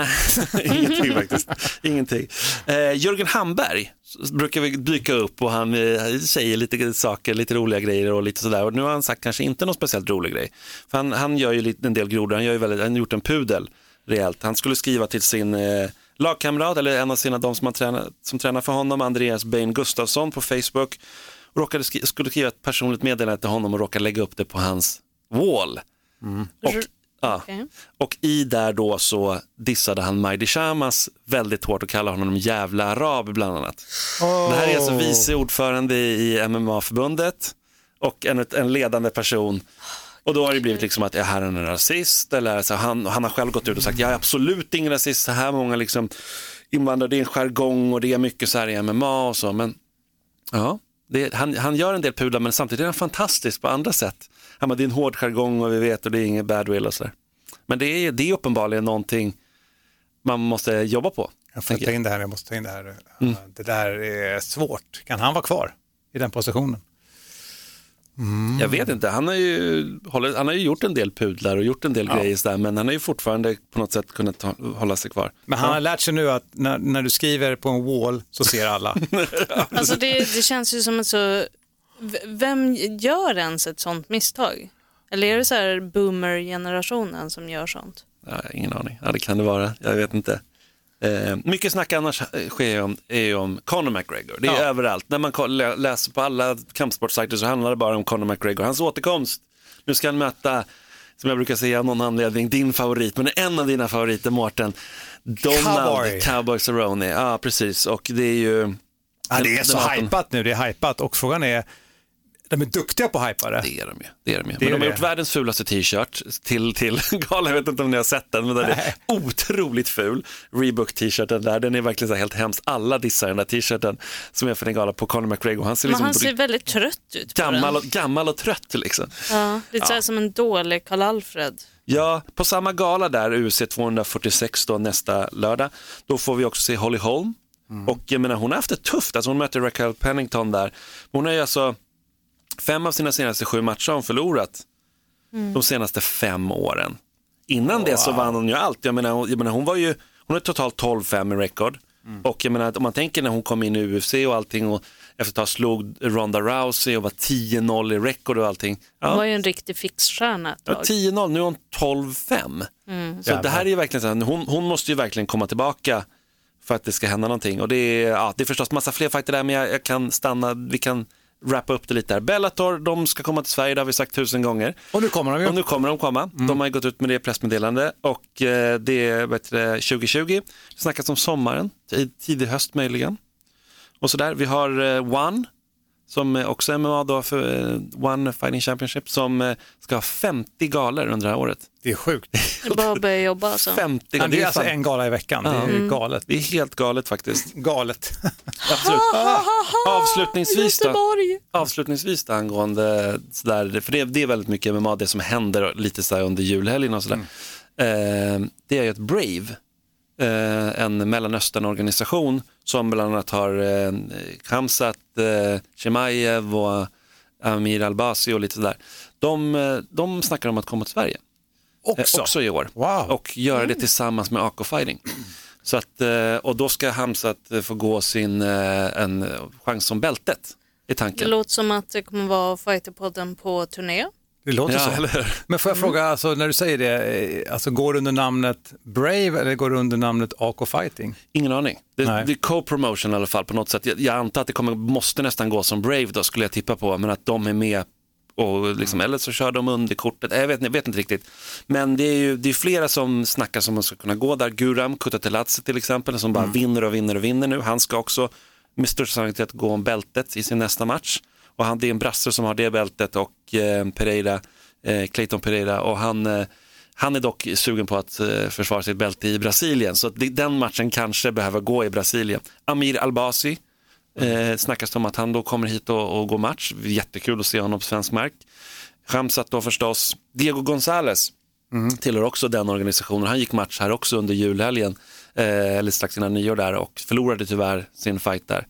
C: [laughs]
B: Ingenting faktiskt. Ingenting. Eh, Jörgen Hamberg brukar vi dyka upp och han eh, säger lite saker, lite roliga grejer och lite sådär. Och nu har han sagt kanske inte någon speciellt rolig grej. För han, han gör ju lite, en del grodor, han, gör ju väldigt, han har gjort en pudel rejält. Han skulle skriva till sin eh, lagkamrat, eller en av sina, de som, han tränar, som tränar för honom, Andreas Bain Gustafsson på Facebook. Och råkade skri- skulle skriva ett personligt meddelande till honom och råkade lägga upp det på hans wall. Och, ja.
A: Okej.
B: Och i där då så dissade han Majdi Shamas väldigt hårt och kallade honom jävla arab bland annat. Det här är alltså vice ordförande i MMA-förbundet och en, en ledande person. Och då har det blivit liksom att är här en rasist eller så han, han har själv gått ut och sagt jag är absolut ingen rasist, så här många liksom invandrare, det är en jargong och det är mycket så här i MMA och så. Men ja, det, han, han gör en del pudlar men samtidigt är han fantastisk på andra sätt. Han bara, det är en hård jargong och vi vet och det är ingen badwill och sådär. Men det är, det är uppenbarligen någonting man måste jobba på.
C: Jag får ta in det här, jag måste ta in det här. Det där är svårt. Kan han vara kvar i den positionen?
B: Jag vet inte, han har, ju, han har ju gjort en del pudlar och gjort en del grejer där, men han har ju fortfarande på något sätt kunnat hålla sig kvar.
C: Men han har lärt sig nu att när, när du skriver på en wall så ser alla. [laughs] [laughs]
A: Alltså det, det känns ju som ett så... v- Vem gör ens ett sånt misstag? Eller är det så här boomer-generationen som gör sånt?
B: Ja, ingen aning, ja, det kan det vara, jag vet inte. Eh, mycket snack annars sker om, är om Conor McGregor. Det är
C: Ja.
B: överallt. När man läser på alla kampsportsajter så handlar det bara om Conor McGregor. Hans återkomst. Nu ska han möta, som jag brukar säga av någon anledning, din favorit, men en av dina favoriter, Mårten. Donald
C: Cowboy.
B: Cowboy Cerrone. Ja, precis. Och det är ju...
C: Ja, det är så hypat nu, det är hypat och frågan är, de är duktiga på att hypa det.
B: Det är de ju. Det är de ju.
C: Det är
B: men de har
C: det.
B: gjort världens fulaste t-shirt till, till [laughs] galan. Jag vet inte om ni har sett den, men den är otroligt ful. Reebok-t-shirten där, den är verkligen så här helt hemskt. Alla dissar den där t-shirten som är för en gala på Conor McGregor. Han ser
A: Men
B: liksom
A: han ser väldigt trött ut
B: gammal,
A: den.
B: och, gammal och trött liksom.
A: Ja, lite så här som en dålig Karl-Alfred.
B: Ja, på samma gala där, UC 246 då nästa lördag, då får vi också se Holly Holm. Och jag menar, hon har haft det tufft, alltså hon möter Raquel Pennington där. Hon har ju alltså, fem av sina senaste sju matcher har hon förlorat de senaste fem åren. Innan det så vann hon ju allt. Jag menar, hon- jag menar, hon var ju, hon har totalt 12-5 i rekord. Och jag menar, om man tänker när hon kom in i UFC och allting och efter ett tag slog Ronda Rousey och var 10-0 i rekord och allting. Ja.
A: Hon var ju en riktig fixstjärna ett
B: Ja,
A: tag.
B: 10-0, nu är hon 12-5. Så det här är ju verkligen så här, hon, hon måste ju verkligen komma tillbaka för att det ska hända någonting. Och det är, ja, det är förstås massa fler fighter där, men jag, jag kan stanna, vi kan wrappa upp det lite där. Bellator, de ska komma till Sverige, det har vi sagt tusen gånger.
C: Och nu kommer de ju.
B: Och nu kommer de komma. De har ju gått ut med det pressmeddelande och eh, det är det, 2020. Det snackas om sommaren, tid- tidig höst möjligen. Och så där. Vi har eh, One, som eh, också är MMA då för eh, One Fighting Championship, som eh, ska ha 50 galor under det här året.
C: Det är sjukt.
A: Det är bara att börja jobba alltså.
B: 50
C: Ja,
B: galor,
C: det är alltså en gala i veckan, det är galet.
B: det är helt galet faktiskt. [laughs]
C: Galet.
B: Absolut. Avslutningsvis då, avslutningsvis då angående sådär, för det, det är väldigt mycket MMA, det som händer lite sådär under julhelgen och sådär. Eh, det är ju att Brave, eh, en Mellanösternorganisation som bland annat har eh, Khamzat, eh, Shemaev och Amir Albasi och lite sådär. De, eh, de snackar om att komma till Sverige. Eh,
C: Också.
B: också i år.
C: Wow.
B: Och göra det tillsammans med AK Fighting. Så att, eh, och då ska Hamzat eh, få gå sin eh, en chans om bältet.
A: Det
B: tanken.
A: låter som att det kommer vara Fighterpodden på turné.
C: Det låter
B: Ja,
C: så.
B: eller hur?
C: Men får jag fråga, alltså, när du säger det, eh, alltså, går det under namnet Brave eller går det under namnet AK Fighting?
B: Ingen aning. Det,
C: Nej.
B: det är co-promotion i alla fall på något sätt. Jag, jag antar att det kommer, måste nästan gå som Brave då skulle jag tippa på, men att de är med och liksom, eller så kör de under kortet, jag vet, jag vet inte riktigt. Men det är ju det är flera som snackar som man ska kunna gå där. Guram Kutateladze till exempel som bara vinner och vinner och vinner nu. Han ska också med största sannolikhet gå om bältet i sin nästa match. Och han, det är en brasse som har det bältet och eh, Pereira, eh, Clayton Pereira och han eh, han är dock sugen på att eh, försvara sitt bälte i Brasilien, så det, den matchen kanske behöver gå i Brasilien. Amir Albasi eh, snackas det om att han då kommer hit och, och går match. Jättekul att se honom på svensk mark. Shamsat då förstås. Diego González tillhör också den organisationen. Han gick match här också under julhelgen, eh, eller strax innan nyår där och förlorade tyvärr sin fight där.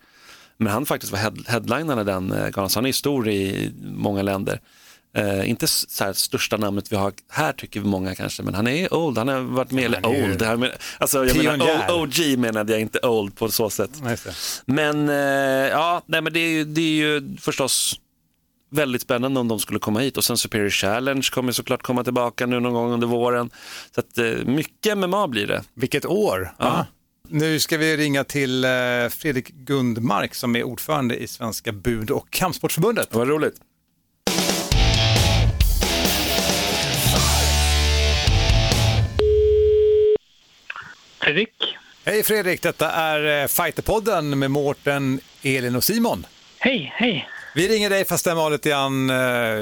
B: Men han faktiskt var head, headlinern i den eh, galan, så han är stor i många länder. Eh, inte så största namnet vi har här tycker vi många kanske, men han är old, han har varit med, eller old, här med, alltså jag menar OG menade jag inte old på så sätt. Men eh, ja, nej, men det är, ju, det är ju förstås väldigt spännande om de skulle komma hit och sen Superior Challenge kommer såklart komma tillbaka nu någon gång under våren. Så att, eh, mycket MMA blir det.
C: Vilket år!
B: Ja.
C: Nu ska vi ringa till eh, Fredrik Gundmark som är ordförande i Svenska bud och kampsportsförbundet.
B: Vad roligt.
H: Fredrik.
C: Hej Fredrik, detta är eh, Fighterpodden med Mårten, Elin och Simon.
H: Hej, hej.
C: Vi ringer dig för att stämma av lite grann eh,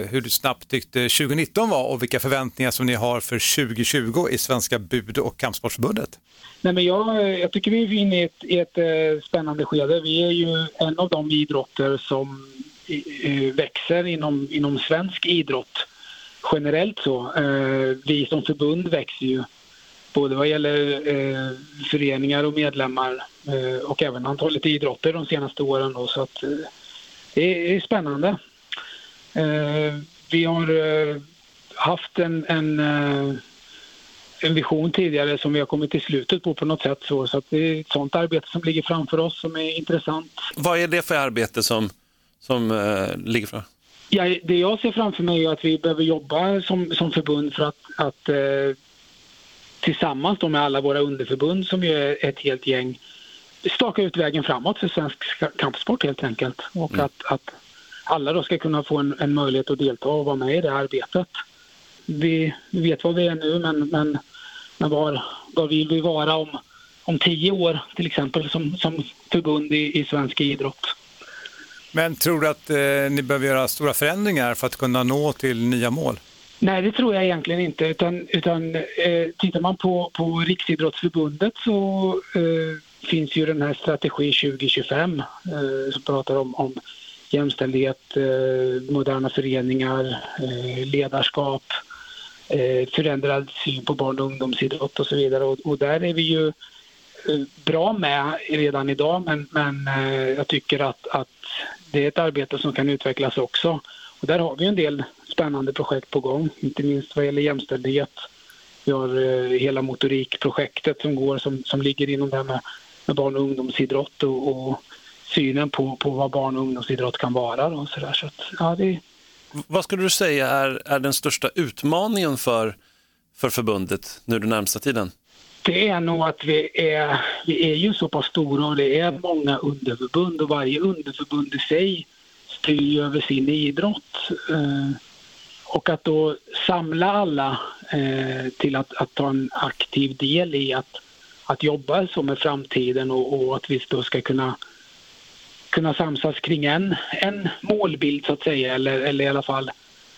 C: hur du snabbt tyckte 2019 var och vilka förväntningar som ni har för 2020 i Svenska bud och kampsportsförbundet.
H: Nej, men jag, jag tycker vi är inne i ett, i ett eh, spännande skede. Vi är ju en av de idrotter som växer inom, inom svensk idrott generellt. så. Eh, vi som förbund växer ju både vad gäller eh, föreningar och medlemmar eh, och även antalet idrotter de senaste åren. Då, så att, eh, det är spännande. Eh, vi har eh, haft en, en, eh, en vision tidigare som vi har kommit till slutet på på något sätt. Så, så det är ett sånt arbete som ligger framför oss som är intressant.
B: Vad är det för arbete som, som eh, ligger fram?
H: Ja, det jag ser framför mig är att vi behöver jobba som, som förbund för att, att eh, tillsammans med alla våra underförbund som ju är ett helt gäng staka ut vägen framåt för svensk kampsport helt enkelt. Och att, att alla då ska kunna få en, en möjlighet att delta och vara med i det arbetet. Vi vet vad vi är nu men, men, men var, var vill vi vara om, om tio år till exempel som, som förbund i, i svensk idrott?
C: Men tror du att eh, ni behöver göra stora förändringar för att kunna nå till nya mål?
H: Nej, det tror jag egentligen inte. Utan, utan, eh, tittar man på, på Riksidrottsförbundet så eh, finns ju den här strategi 2025 eh, som pratar om, om jämställdhet, eh, moderna föreningar, eh, ledarskap, eh, förändrad syn på barn och ungdomsidrott och så vidare. Och, och där är vi ju eh, bra med redan idag men, men eh, jag tycker att, att det är ett arbete som kan utvecklas också. Och där har vi en del spännande projekt på gång, inte minst vad gäller jämställdhet. Vi har eh, hela motorikprojektet som går som, som ligger inom det här med, med barn och ungdomsidrott och, och synen på, på vad barn och ungdomsidrott kan vara. Och så där. Så att, ja, det,
B: vad skulle du säga är, är den största utmaningen för, för förbundet nu den närmsta tiden?
H: Det är nog att vi är, vi är ju så pass stora och det är många underförbund och varje underförbund i sig styr ju över sin idrott. Eh, och att då samla alla eh, till att, att ta en aktiv del i att, att jobba så med framtiden och, och att vi då ska kunna kunna samsas kring en, en målbild så att säga eller, eller i alla fall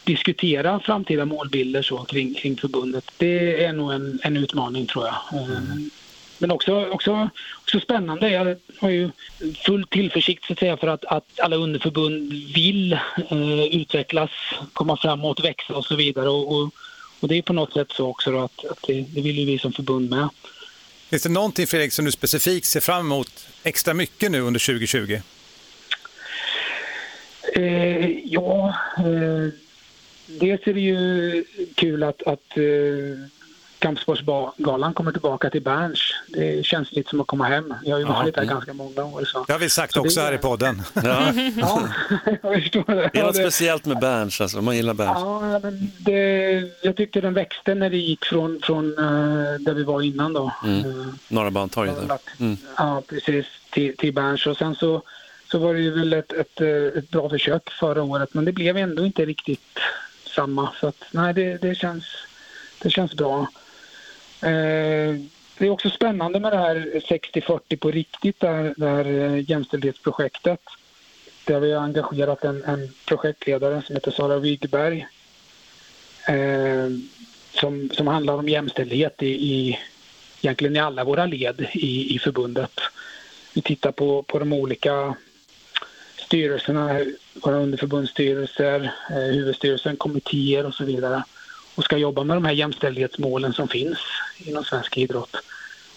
H: diskutera framtida målbilder så kring, kring förbundet. Det är nog en, en utmaning tror jag. Mm. Men också, också, också spännande. Jag har ju full tillförsikt så att säga för att, att alla underförbund vill eh, utvecklas, komma framåt, växa och så vidare. Och, och, och det är på något sätt så också då att, att det, det vill ju vi som förbund med.
C: Finns det någonting Fredrik som du specifikt ser fram emot extra mycket nu under 2020?
H: Eh, ja, eh, dels är det ju kul att, att eh, Kampsportsgalan kommer tillbaka till Berns. Det känns lite som att komma hem. Jag har ju varit där ganska många år. Så.
C: Det har vi sagt
H: Så
C: också
H: är-
C: här i podden. [laughs]
B: Ja.
H: Ja, [laughs] jag förstår det.
B: Det är något
H: det-
B: speciellt med Berns, alltså. man gillar Berns.
H: Ja, men det, jag tyckte den växte när det gick från, från eh, där vi var innan då. Eh,
B: Norra Bantorget. Mm.
H: Ja, precis. Till, till Berns. Och sen så, så var det ju väl ett, ett, eh, ett bra försök förra året, men det blev ändå inte riktigt samma. Så att, nej, det, det, känns, det känns bra. Eh, det är också spännande med det här 60-40 på riktigt, där, där eh, jämställdhetsprojektet. Där vi har engagerat en, en projektledare som heter Sara Wigberg. Eh, som, som handlar om jämställdhet i, i, egentligen i alla våra led i, i förbundet. Vi tittar på, på de olika styrelserna, våra underförbundsstyrelser, eh, huvudstyrelsen, kommittéer och så vidare och ska jobba med de här jämställdhetsmålen som finns inom svensk idrott.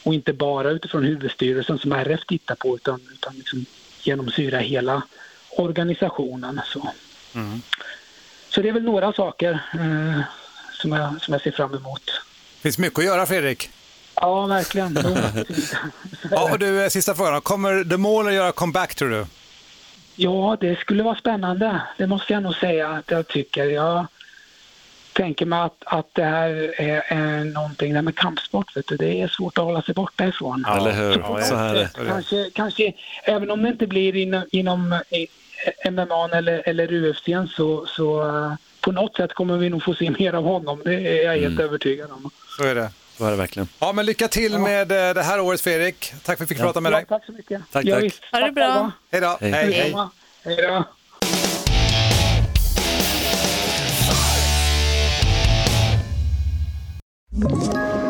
H: Och inte bara utifrån huvudstyrelsen som RF tittar på utan, utan liksom genomsyra hela organisationen. Så, så det är väl några saker eh, som, jag, som jag ser fram emot.
C: Det finns mycket att göra Fredrik.
H: Ja, verkligen. [laughs]
C: Ja, och du, eh, sista frågan. Kommer The Mall att göra comeback tror du?
H: Ja, det skulle vara spännande. Det måste jag nog säga att jag tycker. Jag tänker mig att, att det här är, är någonting, det här med kampsport, vet du, det är svårt att hålla sig borta ifrån.
B: Eller hur?
H: på
B: så
H: något
B: är
H: Kanske, kanske, även om det inte blir inom, inom MMA eller, eller UFC så, så eh, på något sätt kommer vi nog få se mer av honom. Det är jag helt övertygad om.
C: Så är det.
B: Så är det verkligen.
C: Ja, men lycka till med eh, det här året Fredrik. Tack för att vi fick prata med
H: Ja,
C: dig.
H: tack så mycket.
B: Tack,
H: ja,
B: tack.
A: Ha det bra.
C: Hej då.
B: Hej.
C: hej.
H: Detsamma. Hej då.
I: Ett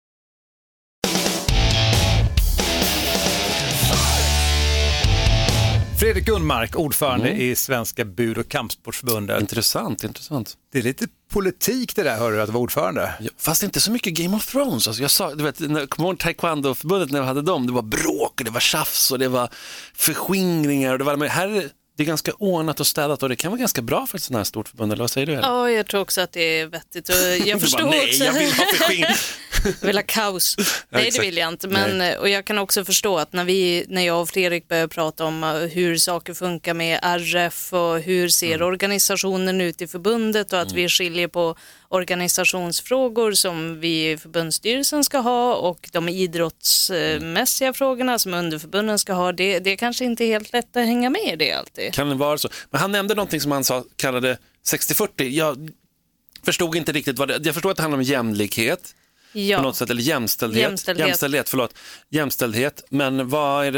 C: Fredrik Gunmark, ordförande
B: Mm.
C: i Svenska bud och kampsportsförbundet.
B: Intressant, intressant.
C: Det är lite politik det där, hör du, att vara ordförande.
B: Ja, Fast inte så mycket Game of Thrones. Alltså jag sa, du vet, när- kommer ihåg Taekwondo-förbundet när vi hade dem? Det var bråk och det var tjafs och det var förskingringar. Och det, var, men här är det, det är ganska ordnat och städat och det kan vara ganska bra för ett sånt här stort förbund. Eller vad säger du? Ellen?
A: Ja, jag tror också att det är vettigt. Och jag [laughs]
B: bara,
A: förstår
B: nej,
A: också.
B: jag vill ha förskingring. [laughs]
A: Jag vill ha kaos. Nej, det
B: exakt.
A: vill jag inte. Men, och jag kan också förstå att när, vi, när jag och Fredrik börjar prata om uh, hur saker funkar med RF och hur ser
B: Mm.
A: organisationen ut i förbundet och att vi skiljer på organisationsfrågor som vi i förbundsstyrelsen ska ha och de idrottsmässiga frågorna som underförbunden ska ha. Det, det är kanske inte helt lätt att hänga med i det alltid.
B: Kan det vara så? Men han nämnde någonting som han sa, kallade 60-40. Jag förstod inte riktigt vad det, jag förstår att det handlar om jämlikhet på
A: Ja.
B: något sätt, eller jämställdhet.
A: Jämställdhet.
B: Jämställdhet, förlåt. Jämställdhet, men vad är det,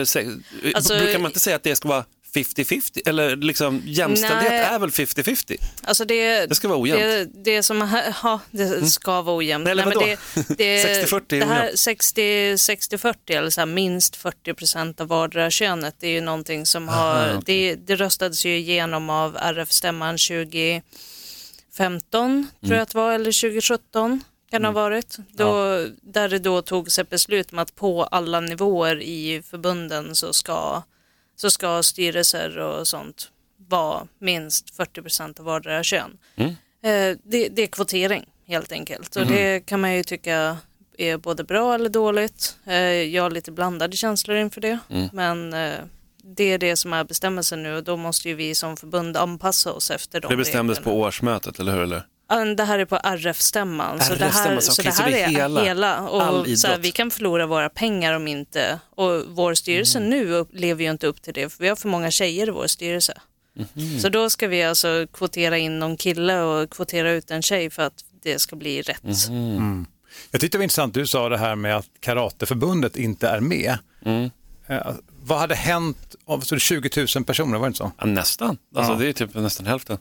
A: Alltså-
B: brukar man inte säga att det ska vara 50-50? Eller liksom jämställdhet
A: Nej.
B: är väl 50-50?
A: Alltså det,
B: Det ska vara ojämnt. Mm.
A: Det, det som, ja, det ska vara ojämnt.
B: Nej, eller
A: men
B: vadå?
A: det, det,
B: 60-40 är
A: det här
B: ojämnt.
A: 60 60-40 eller så här, minst 40 procent av vardera könet, det är ju någonting som har, det, det röstades ju igenom av RF-stämman 2015, tror jag att det var, eller 2017 kan det ha varit. Då, Där det då togs ett beslut om att på alla nivåer i förbunden så ska, så ska styrelser och sånt vara minst 40 procent av vardera kön.
B: Mm.
A: Eh, det, det är kvotering helt enkelt och
B: Mm.
A: det kan man ju tycka är både bra eller dåligt. Eh, jag har lite blandade känslor inför det
B: Mm.
A: men eh, det är det som är bestämmelsen nu och då måste ju vi som förbund anpassa oss efter de
B: Det bestämdes
A: reglerna.
B: på årsmötet, eller hur? Eller?
A: Det här är på RF-stämman. så det här,
B: så
A: så det
B: så
A: här
B: det är hela-
A: hela.
B: all
A: och så här, vi kan förlora våra pengar om inte, och vår styrelse
B: Mm.
A: nu lever ju inte upp till det, för vi har för många tjejer i vår styrelse.
B: Mhm.
A: Så då ska vi alltså kvotera in någon kille och kvotera ut en tjej för att det ska bli rätt.
B: Mhm.
C: Jag tyckte det var intressant, du sa det här med att Karateförbundet inte är med.
B: Mm.
C: Eh, vad hade hänt om så är 20 000 personer, var det inte så?
B: Ja, nästan. Alltså,
C: Ja.
B: Det är typ nästan hälften.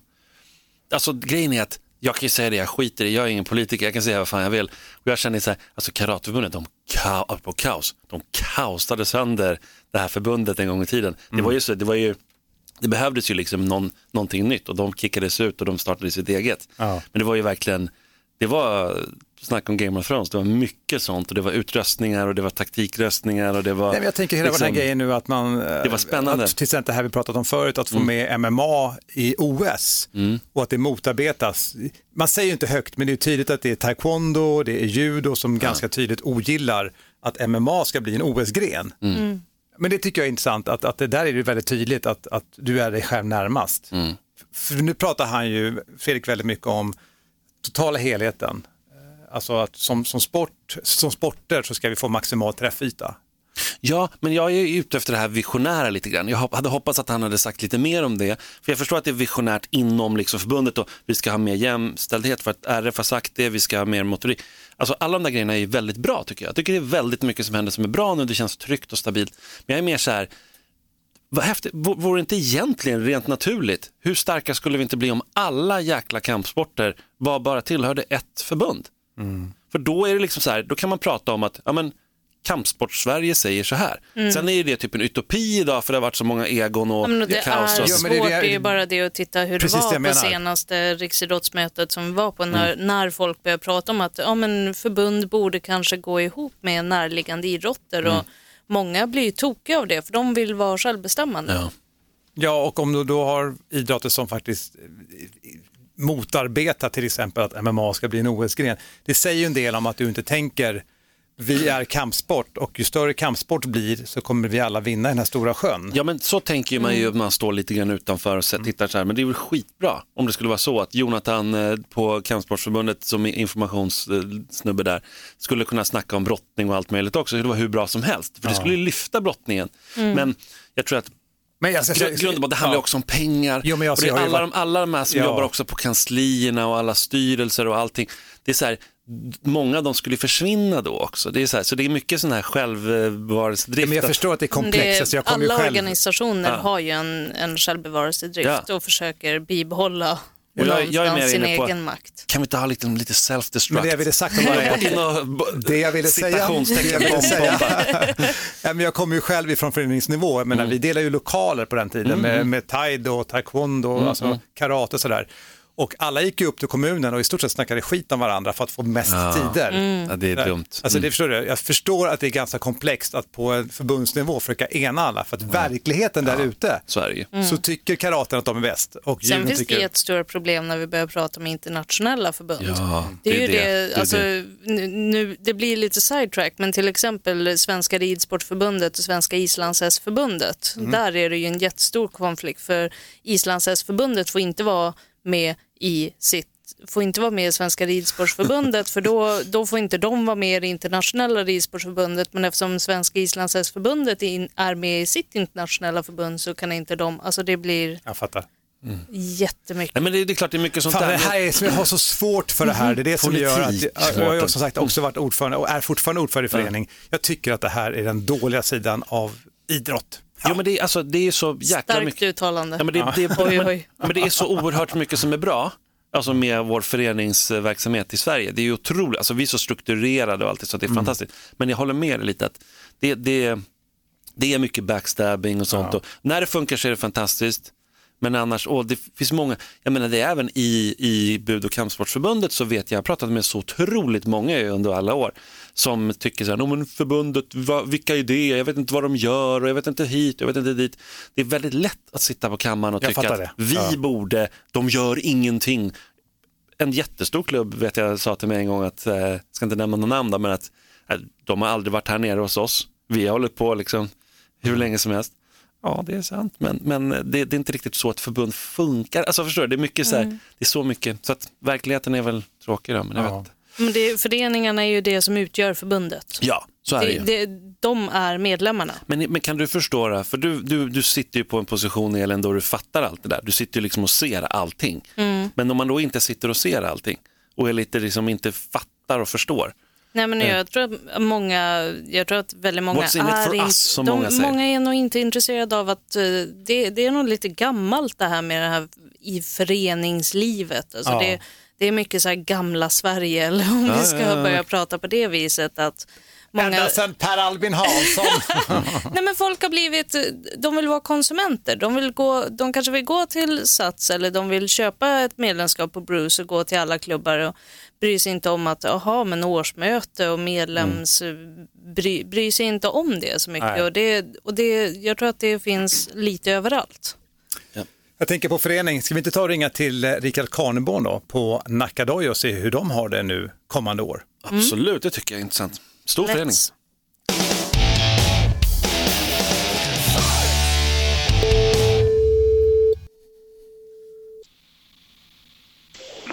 B: Alltså, grejen är att jag kan ju säga det, jag skiter i Jag är ingen politiker, jag kan säga vad fan jag vill. Och jag känner så här, alltså Karateförbundet, de, ka på kaos, de kaosade sönder det här förbundet en gång i tiden. Det var ju så, det var ju det behövdes ju liksom någon, någonting nytt och de kickades ut och de startade sitt eget.
C: Ja.
B: Men det var ju verkligen, det var snack om Game of Thrones, det var mycket sånt och det var utröstningar och det var taktikröstningar och det var...
C: Nej, men jag tänker hela den här grejen nu att man...
B: Det var spännande.
C: Att, till exempel det här vi pratat om förut, att få med MMA i OS och att det motarbetas. Man säger ju inte högt, men det är tydligt att det är taekwondo, det är judo som ganska tydligt ogillar att MMA ska bli en OS-gren. Men det tycker jag är intressant, att, att det där är det väldigt tydligt att, att du är dig själv närmast. För nu pratar han ju, Fredrik, väldigt mycket om totala helheten. Alltså att som, som, sport, som sporter så ska vi få maximal träffyta.
B: Ja, men jag är ute efter det här visionära lite grann. Jag hade hoppats att han hade sagt lite mer om det. För jag förstår att det är visionärt inom liksom förbundet och vi ska ha mer jämställdhet för att RF har sagt det, vi ska ha mer motorik. Alltså alla de där grejerna är väldigt bra tycker jag. Jag tycker det är väldigt mycket som händer som är bra nu, det känns tryggt och stabilt. Men jag är mer så här, vad häftigt, vore det inte egentligen rent naturligt, hur starka skulle vi inte bli om alla jäkla kampsporter var bara tillhörde ett förbund? För då är det liksom så här, då kan man prata om att, ja men Kampsport-Sverige säger så här.
A: Mm.
B: Sen är det typ en utopi idag för det har varit så många egon och
A: Ja, men det
B: kaos.
A: är
B: Och...
A: svårt, det är ju bara det att titta hur
B: Precis det
A: det var på senaste riksidrottsmötet som vi var på när, när folk började prata om att ja, men förbund borde kanske gå ihop med närliggande idrotter och många blir ju tokiga av det för de vill vara självbestämmande.
C: Ja, och om du då har idrotter som faktiskt motarbetar till exempel att MMA ska bli en OS-gren. Det säger ju en del om att du inte tänker vi är kampsport och ju större kampsport blir så kommer vi alla vinna i den här stora sjön.
B: Ja men så tänker man ju om man står lite grann utanför och
C: Mm.
B: tittar så här, men det är väl skitbra om det skulle vara så att Jonathan eh, på Kampsportsförbundet som är informationssnubbe där skulle kunna snacka om brottning och allt möjligt också, det var hur bra som helst, för det skulle ju lyfta brottningen.
C: Mm.
B: Men jag tror att
C: Men jag ska-
B: Grund- grund och botten, det handlar
C: ja.
B: också om pengar.
C: Jo, men jag
B: och det är alla,
C: varit-
B: de, alla de här som
C: Ja.
B: jobbar också på kanslierna och alla styrelser och allting. Det är så här, många av dem skulle försvinna då också. Det är så, här, så det är mycket sån här självbevarelsedrift.
C: Men jag förstår att det är komplext. Alltså, jag kommer ju
A: alla
C: själv...
A: organisationer
B: Ja.
A: har ju en, en självbevarelsedrift och försöker bibehålla
B: Och jag, jag är mer
A: sin
B: inne på,
A: egen makt.
B: kan vi inte ha lite, lite self-destruct?
C: Men det jag ville sagt om [laughs] Det jag säga, det jag ville säga.
B: bomba.
C: ja, [laughs] men jag kommer ju själv ifrån föreningsnivå, jag menar, vi delade ju lokaler på den tiden
B: Mm,
C: med,
B: mm.
C: med taido, taekwondo,
B: Mm,
C: alltså
B: mm.
C: karate och sådär. Och alla gick ju upp till kommunen och i stort sett snackade skit om varandra för att få mest
B: Ja.
C: tider.
B: Mm. Ja, det är dumt.
C: Alltså,
B: Mm.
C: det förstår du? Jag förstår att det är ganska komplext att på en förbundsnivå försöka ena alla, för att verkligheten där ute
B: så, ju.
A: Mm.
C: så tycker karaten att de är bäst. Och
A: Sen finns
C: tycker...
A: det jättestora problem när vi börjar prata om internationella förbund.
B: Ja,
A: Det är ju
B: det
A: det,
B: är det. Det är
A: alltså,
B: det.
A: Nu, nu, det blir lite sidetrack, men till exempel Svenska ridsportförbundet och Svenska islandshästförbundet,
B: Mm.
A: där är det ju en jättestor konflikt för islandshästförbundet får inte vara med i sitt får inte vara med i Svenska ridsportförbundet för då, då får inte de vara med i det internationella ridsportförbundet men eftersom Svenska islandshästförbundet är med i sitt internationella förbund så kan inte de, alltså det blir
C: Jag fattar.
A: jättemycket.
B: Nej, men det, det är klart det är mycket sånt
C: Fan,
B: där.
C: det här är som jag har så svårt för det här. Det är det som
B: Politik.
C: gör att jag, jag har som sagt också varit ordförande och är fortfarande ordförande i förening. Jag tycker att det här är den dåliga sidan av idrott.
B: Jo, men det, är, alltså, det är så jäkla
A: Starkt
B: mycket.
A: uttalande.
B: Ja, men det, det,
A: Oj, oj.
B: Ja, men det är så oerhört mycket som är bra. Alltså med vår föreningsverksamhet i Sverige. Det är ju otroligt, alltså vi är så strukturerade och allt så det är
C: Mm.
B: fantastiskt. Men jag håller med dig lite att det, det, det är mycket backstabbing och sånt. Och när det funkar så är det fantastiskt. Men annars, åh, det finns många, jag menar det är även i, i Bud och kampsportsförbundet så vet jag, jag har pratat med så otroligt många under alla år som tycker så här, "Nå, men förbundet, va, vilka idéer, jag vet inte vad de gör och jag vet inte hit jag vet inte dit. Det är väldigt lätt att sitta på kammaren och
C: Jag
B: tycka att
C: det.
B: vi
C: Ja.
B: borde, de gör ingenting. En jättestor klubb vet jag sa till mig en gång att, eh, ska inte nämna någon namn då, men att eh, de har aldrig varit här nere hos oss. Vi har hållit på liksom hur länge som helst. Ja, det är sant, men, men det, det är inte riktigt så ett förbund funkar. Alltså förstår du, det är mycket så här,
A: Mm.
B: det är så mycket, så att verkligheten är väl tråkig då, men jag vet inte.
A: Men det, föreningarna är ju det som utgör förbundet.
B: Ja, så är det,
A: det,
B: ju.
A: det, de är medlemmarna.
B: Men, men kan du förstå det, för du, du, du sitter ju på en position Elin då du fattar allt det där, du sitter ju liksom och ser allting.
A: Mm.
B: Men om man då inte sitter och ser allting och är lite liksom inte fattar och förstår,
A: Nej, men
B: Eh.
A: jag tror att många, jag tror att väldigt många
B: What's in it
A: är
B: for
A: in-
B: us, som
A: de,
B: många säger.
A: många är nog inte intresserade av att eh, det, det är nog lite gammalt det här med det här i föreningslivet. Alltså
B: Ja.
A: det, det är mycket så här gamla Sverige, eller om
C: Ja,
A: vi ska
C: ja, ja.
A: börja prata på det viset. att många...
C: Ända sedan Per Albin Hansson. [laughs]
A: Nej, men folk har blivit, de vill vara konsumenter. De, vill gå, de kanske vill gå till Sats eller de vill köpa ett medlemskap på Bruce och gå till alla klubbar och bryr sig inte om att, jaha, men årsmöte och medlems, bry, bryr sig inte om det så mycket.
C: Nej.
A: Och det, och det, jag tror att det finns lite överallt.
C: Jag tänker på förening, ska vi inte ta och ringa till eh, Rickard Karneborn då på Nackadojo och se hur de har det nu kommande år?
B: Absolut, det tycker jag är intressant. Stor
A: Let's.
B: förening.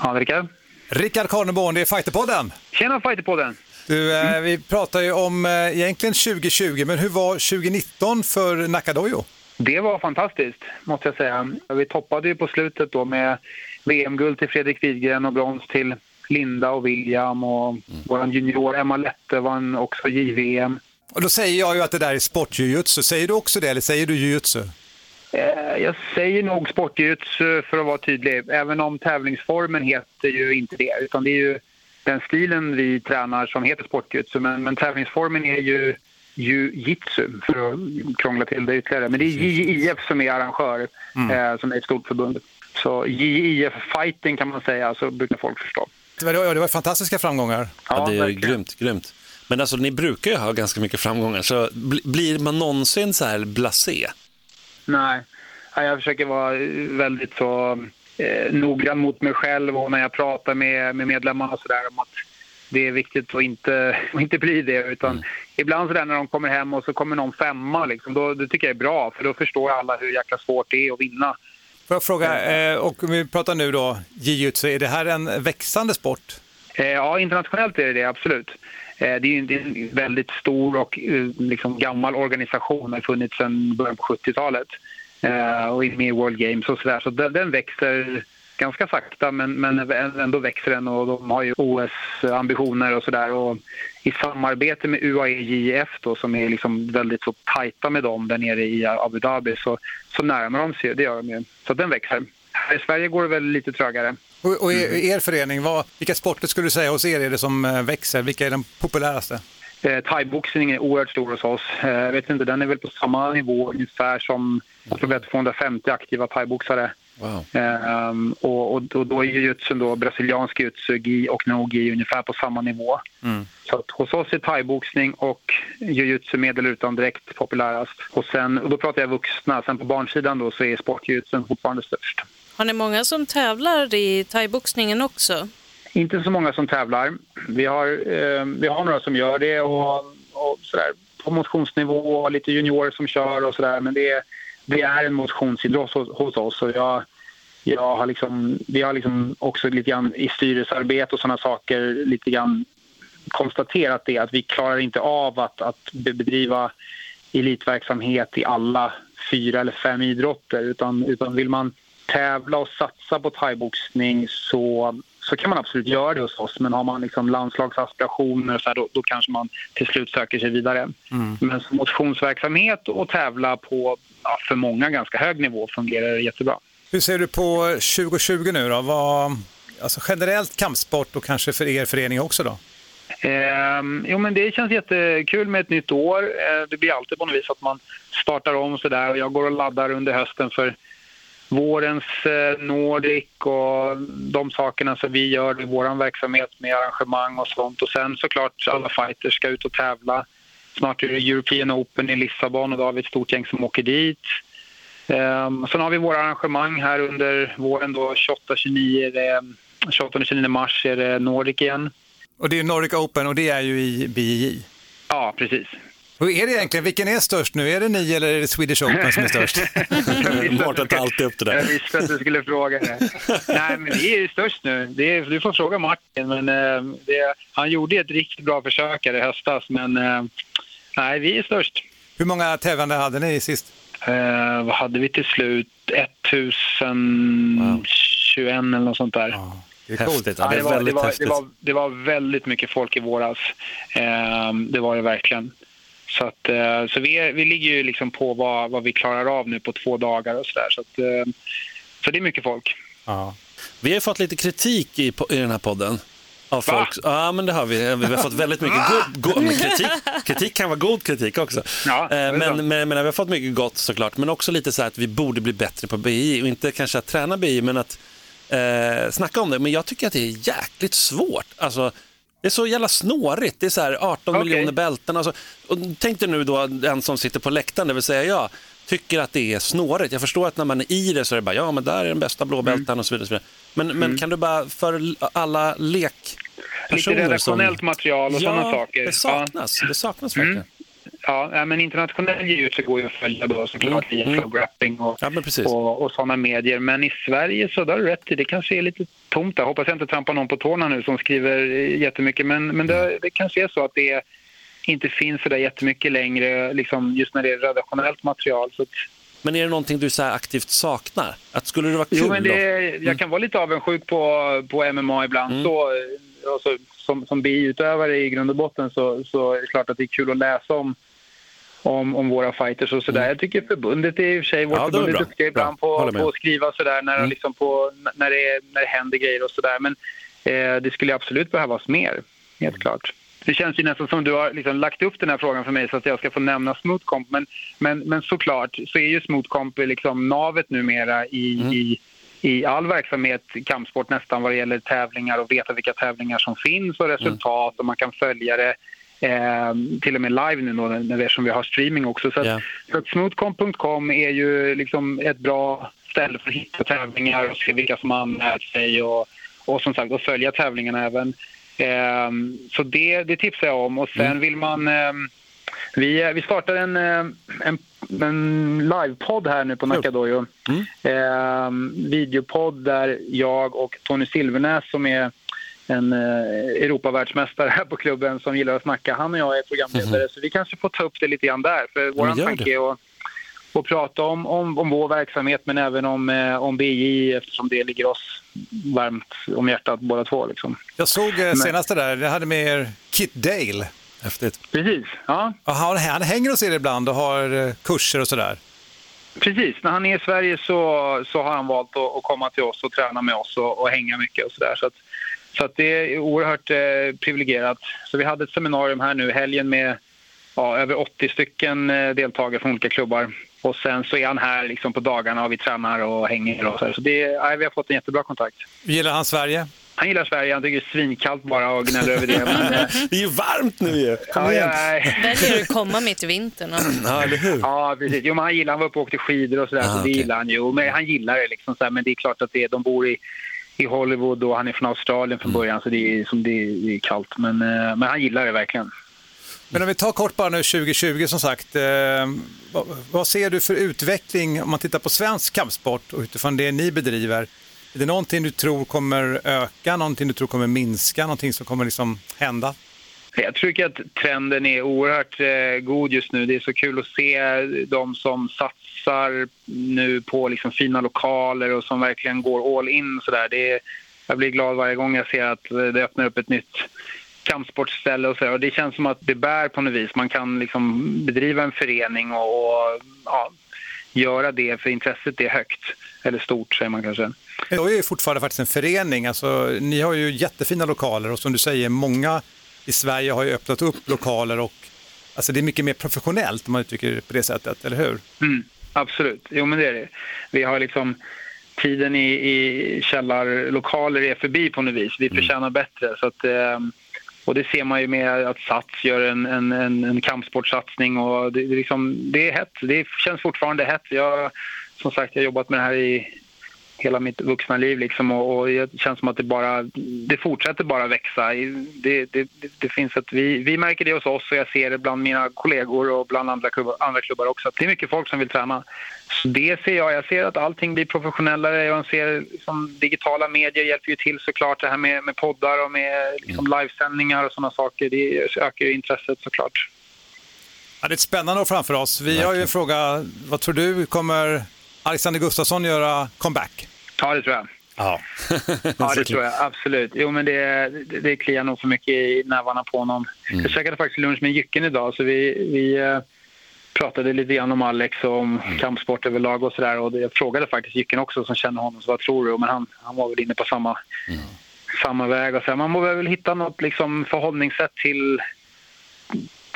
J: Ja, Rickard.
C: Rickard Karneborn, det är Fighterpodden.
J: Tjena Fighterpodden!
C: Du, eh, vi pratar ju om eh, egentligen 2020, men hur var 2019 för Nackadojo?
J: Det var fantastiskt, måste jag säga. Vi toppade ju på slutet då med VM-guld till Fredrik Widgren och brons till Linda och William och vår junior Emma Lette vann också JVM.
C: Och då säger jag ju att det där är sportjujutsu. Säger du också det eller säger du jujutsu?
J: Eh, Jag säger nog sportjujutsu för att vara tydlig, även om tävlingsformen heter ju inte det. Utan det är ju den stilen vi tränar som heter sportjujutsu. Men, men tävlingsformen är ju jiu-jitsu, för att krångla till det ytterligare. Men det är JIF som är arrangör, eh, som är ett stort förbund. Så JIF fighting kan man säga, så brukar folk förstå.
C: Det var, det var fantastiska framgångar.
B: Ja, det är
J: verkligen.
B: grymt, grymt. Men alltså ni brukar ju ha ganska mycket framgångar, så bli- blir man någonsin så här blasé?
J: Nej, Ja, jag försöker vara väldigt så eh, noggrann mot mig själv och när jag pratar med, med medlemmarna och så där om att det är viktigt att inte, [laughs] att inte bli det. Utan Ibland så där när de kommer hem och så kommer någon femma, liksom, då, det tycker jag är bra för då förstår alla hur jäkla svårt det är att vinna.
C: Får jag fråga, eh, och vi pratar nu då jujutsu, är det här en växande sport?
J: Eh, ja, internationellt är det det, absolut. Eh, det är en väldigt stor och liksom, gammal organisation. har funnits sedan början på 70-talet. Eh, och är med i World Games och sådär. Så den, den växer ganska sakta, men, men ändå växer den och de har ju OS-ambitioner och sådär. I samarbete med UAE-JF då, som är liksom väldigt så tajta med dem där nere i Abu Dhabi så, så närmar de sig, det gör de ju. Så den växer. Här i Sverige går det väl lite trögare.
C: Och, och er, er förening, vad, vilka sporter skulle du säga hos er är det som eh, växer? Vilka är de populäraste?
J: Eh, Thaiboxning är oerhört stor hos oss. Eh, jag vet inte, den är väl på samma nivå ungefär som jag tror vi har 250 aktiva thaiboxare.
B: Wow.
J: Eh, och, och, och då är jujutsun då, brasiliansk jujutsu, gi och no-gi ungefär på samma nivå. Så att hos oss är thaiboxning och jujutsu med eller utan dräkt populärast. Och, sen, och då pratar jag vuxna. Sen på barnsidan då så är sportjujutsun fortfarande störst.
A: Har ni många som tävlar i thaiboxningen också?
J: Inte så många som tävlar. Vi har, eh, vi har några som gör det och, och sådär, på motionsnivå och lite juniorer som kör och sådär. Men det är, det är en motionsidrott hos, hos oss. Och jag, jag har liksom, vi har liksom också lite grann i styrelsearbete och sådana saker lite grann konstaterat det att vi klarar inte av att, att be- bedriva elitverksamhet i alla fyra eller fem idrotter. Utan, utan vill man tävla och satsa på thaiboxning så, så kan man absolut göra det hos oss. Men har man liksom landslagsaspirationer så här, då, då kanske man till slut söker sig vidare. Men som motionsverksamhet och tävla på ja, för många ganska hög nivå fungerar det jättebra.
C: Hur ser du på 2020 nu då? Vad, alltså generellt kampsport och kanske för er förening också då?
J: Eh, jo, men det känns jättekul med ett nytt år. Eh, det blir alltid på något vis att man startar om sådär. Och jag går och laddar under hösten för vårens eh, Nordic och de sakerna som vi gör i vår verksamhet med arrangemang och sånt. Och sen såklart alla fighters ska ut och tävla. Snart är det European Open i Lissabon och då har vi ett stort gäng som åker dit. Um, sen har vi våra arrangemang här under våren då 28-29 är det- 28-29 mars är det Nordic igen.
C: Och det är Nordic Open och det är ju i BJJ.
J: Ja, precis.
C: Och är det egentligen, vilken är störst nu? Är det ni eller är det Swedish Open som är störst? [laughs]
B: Mårten tar alltid upp det
J: Jag
B: där.
J: visste att du skulle fråga det. Nej, men vi är ju störst nu. Det är, du får fråga Martin. Men, eh, det, han gjorde ett riktigt bra försök här i höstas, men eh, nej, vi är störst.
C: Hur många tävlande hade ni sist?
J: Eh, vad hade vi till slut? 1021 eller något sånt där.
C: Det.
B: Häftigt, ja, det
J: var, det,
B: väldigt
J: var, det,
B: häftigt.
J: var, det var väldigt mycket folk i våras. Eh, det var det verkligen. Så, att, eh, så vi, är, vi ligger ju liksom på vad, vad vi klarar av nu på två dagar och sådär. Så, att, eh, så det är mycket folk.
C: Ja.
B: Vi har fått lite kritik i, i den här podden. Av folk. Ja, men det har vi. Vi har fått väldigt mycket god, men kritik. Kritik kan vara god kritik också.
J: Ja,
B: Eh, men, men, men vi har fått mycket gott såklart. Men också lite så här att vi borde bli bättre på BI. Och inte kanske att träna BI, men att eh, snacka om det. Men jag tycker att det är jäkligt svårt. Alltså, det är så jävla snårigt. Det är så här 18
J: Okej.
B: miljoner bälten. Alltså, och tänk dig nu då den som sitter på läktaren, det vill säga jag, tycker att det är snårigt. Jag förstår att när man är i det så är det bara, ja men där är den bästa blåbältan och så vidare. Och så vidare. Men, men kan du bara, för alla lek
J: Lite redaktionellt material och
B: ja,
J: sådana saker.
B: det saknas. Det saknas
J: Mm.
B: verkligen.
J: Ja, ja, men internationell ljus går ju att följa då såklart via
B: Mm.
J: flowgrapping och,
B: Ja,
J: och, och sådana medier. Men i Sverige så där har du rätt i, det kanske är lite tomt där. Hoppas jag inte trampar någon på tårna nu som skriver jättemycket. Men, men det, det kanske är så att det inte finns så där jättemycket längre liksom just när det är redaktionellt material. Så att,
B: Men är det någonting du så aktivt saknar? Att skulle det vara kul
J: Jo, men det?
B: Mm.
J: jag kan vara lite avundsjuk på, på MMA ibland. Så, eh, alltså, som, som BI-utövare i grund och botten så, så är det klart att det är kul att läsa om, om, om våra fighters och sådär. Jag tycker förbundet är i och för sig, vårt
B: Mm. Ja,
J: förbund är duktiga ibland på, på att skriva sådär när,
B: Mm.
J: liksom på, när, det, är- när det händer grejer och sådär. Men eh, det skulle absolut behövas mer, helt
B: Mm.
J: klart. Det känns ju nästan som du har liksom lagt upp den här frågan för mig så att jag ska få nämna Smoothcomp. Men, men, men såklart så är ju Smoothcomp liksom navet numera i,
B: Mm.
J: i, i all verksamhet, kampsport nästan, vad det gäller tävlingar och veta vilka tävlingar som finns och resultat och man kan följa det. Eh, till och med live nu då, när vi, som vi har streaming också. Så, att, så att smoothcomp.com är ju liksom ett bra ställe för att hitta tävlingar och se vilka som har anmält sig och, och som sagt och följa tävlingarna även. Eh, så det, det tipsar jag om. Och sen vill man... Eh, vi, vi startar en, eh, en, en livepodd här nu på Nackadojo. Eh, videopodd där jag och Tony Silvernäs som är en eh, Europavärldsmästare här på klubben som gillar att snacka. Han och jag är programledare så vi kanske får ta upp det lite grann där. För vår tanke är att, att prata om, om, om vår verksamhet men även om, eh, om BJ eftersom det ligger oss varmt om hjärtat båda två. Liksom.
C: Jag såg eh, senaste där, det hade med er Kit Dale.
B: Häftigt.
J: Precis, ja.
C: Och han, han hänger hos er ibland och har eh, kurser och sådär.
J: Precis, när han är i Sverige så, så har han valt att, att komma till oss och träna med oss och, och hänga mycket och sådär. Så, att, så att det är oerhört eh, privilegierat. Så vi hade ett seminarium här nu helgen med ja, över 80 stycken eh, deltagare från olika klubbar. Och sen så är han här liksom på dagarna och vi tränar och hänger och så. Så det, ja, vi har fått en jättebra kontakt.
C: Gillar han Sverige?
J: Han gillar Sverige, han tycker det är svinkallt bara och gnäller över det. Men, eh, [laughs]
B: Det är ju varmt nu ju. Kom
J: ja,
B: igen.
J: ja, [laughs]
A: Väljer att komma mitt i vintern. Och... [clears throat]
B: Ja, eller hur?
J: Ja, precis. Jo, men han gillar, han var uppe och åkte skidor och sådär,
B: Ah,
J: så det gillar han ju. Men han gillar det liksom så här, men det är klart att det, de bor i, i Hollywood och han är från Australien från början så det är, som det är, det är kallt. Men, eh, men han gillar det verkligen.
C: Men om vi tar kort bara nu 2020 som sagt. Eh, vad, vad ser du för utveckling om man tittar på svensk kampsport och utifrån det ni bedriver? Är det någonting du tror kommer öka, någonting du tror kommer minska, någonting som kommer liksom hända?
J: Jag tycker att trenden är oerhört eh, god just nu. Det är så kul att se de som satsar nu på liksom fina lokaler och som verkligen går all in. Så där. Det är, jag blir glad varje gång jag ser att det öppnar upp ett nytt kampsportställe och så. Och det känns som att det bär på något vis. Man kan liksom bedriva en förening och, och ja, göra det för intresset är högt. Eller stort säger man kanske.
C: Det är ju fortfarande faktiskt en förening. Alltså, ni har ju jättefina lokaler och som du säger, många i Sverige har ju öppnat upp lokaler och alltså, det är mycket mer professionellt om man uttrycker det på det sättet, eller hur?
J: Mm, absolut, jo men det är det. Vi har liksom tiden i, i källarlokaler är förbi på något vis. Vi förtjänar bättre. Så att, eh, och det ser man ju med att Sats gör en, en, en, en kampsportsatsning och det, det, är liksom, det är hett. Det känns fortfarande hett. Jag, som sagt, jag har jobbat med det här i hela mitt vuxna liv liksom och, och det känns som att det bara det fortsätter bara växa. Det, det, det, finns ett, vi, vi märker det hos oss och jag ser det bland mina kollegor och bland andra klubbar, andra klubbar också. Att det är mycket folk som vill träna. Så det ser jag. Jag ser att allting blir professionellare. Jag ser liksom, digitala medier hjälper ju till såklart. Det här med, med poddar och med liksom, livesändningar och sådana saker. Det ökar ju intresset såklart.
C: Ja, det är ett spännande år framför oss. Vi har ju en fråga, vad tror du, kommer Alexander Gustafsson göra comeback?
J: Ja, det tror jag.
B: Ja,
J: ja [laughs] det tror jag absolut. Jo, men det, det, det kliar nog för mycket i nävarna på honom.
B: Mm.
J: Jag käkade faktiskt lunch med Jycken idag så vi, vi eh, pratade lite grann om Alex och om kampsport överlag och sådär. Och jag frågade faktiskt Jycken också som känner honom, så vad tror du? Men han, han var väl inne på samma, samma väg. Och så här, man måste väl hitta något liksom, förhållningssätt till,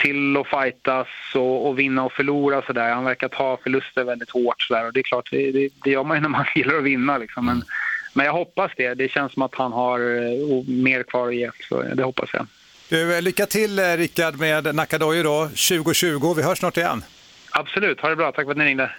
J: till att fightas och, och vinna och förlora. Så där. Han verkar ta förluster väldigt hårt. Så där. Och det är klart, det, det, gör man ju [laughs] när man gillar att vinna. Liksom. Men, men jag hoppas det. Det känns som att han har eh, mer kvar att ge. Så det hoppas jag.
C: Du, eh, lycka till eh, Rickard med Nakadojo då, 2020. Vi hörs snart igen.
J: Absolut. Ha det bra. Tack för att ni ringde.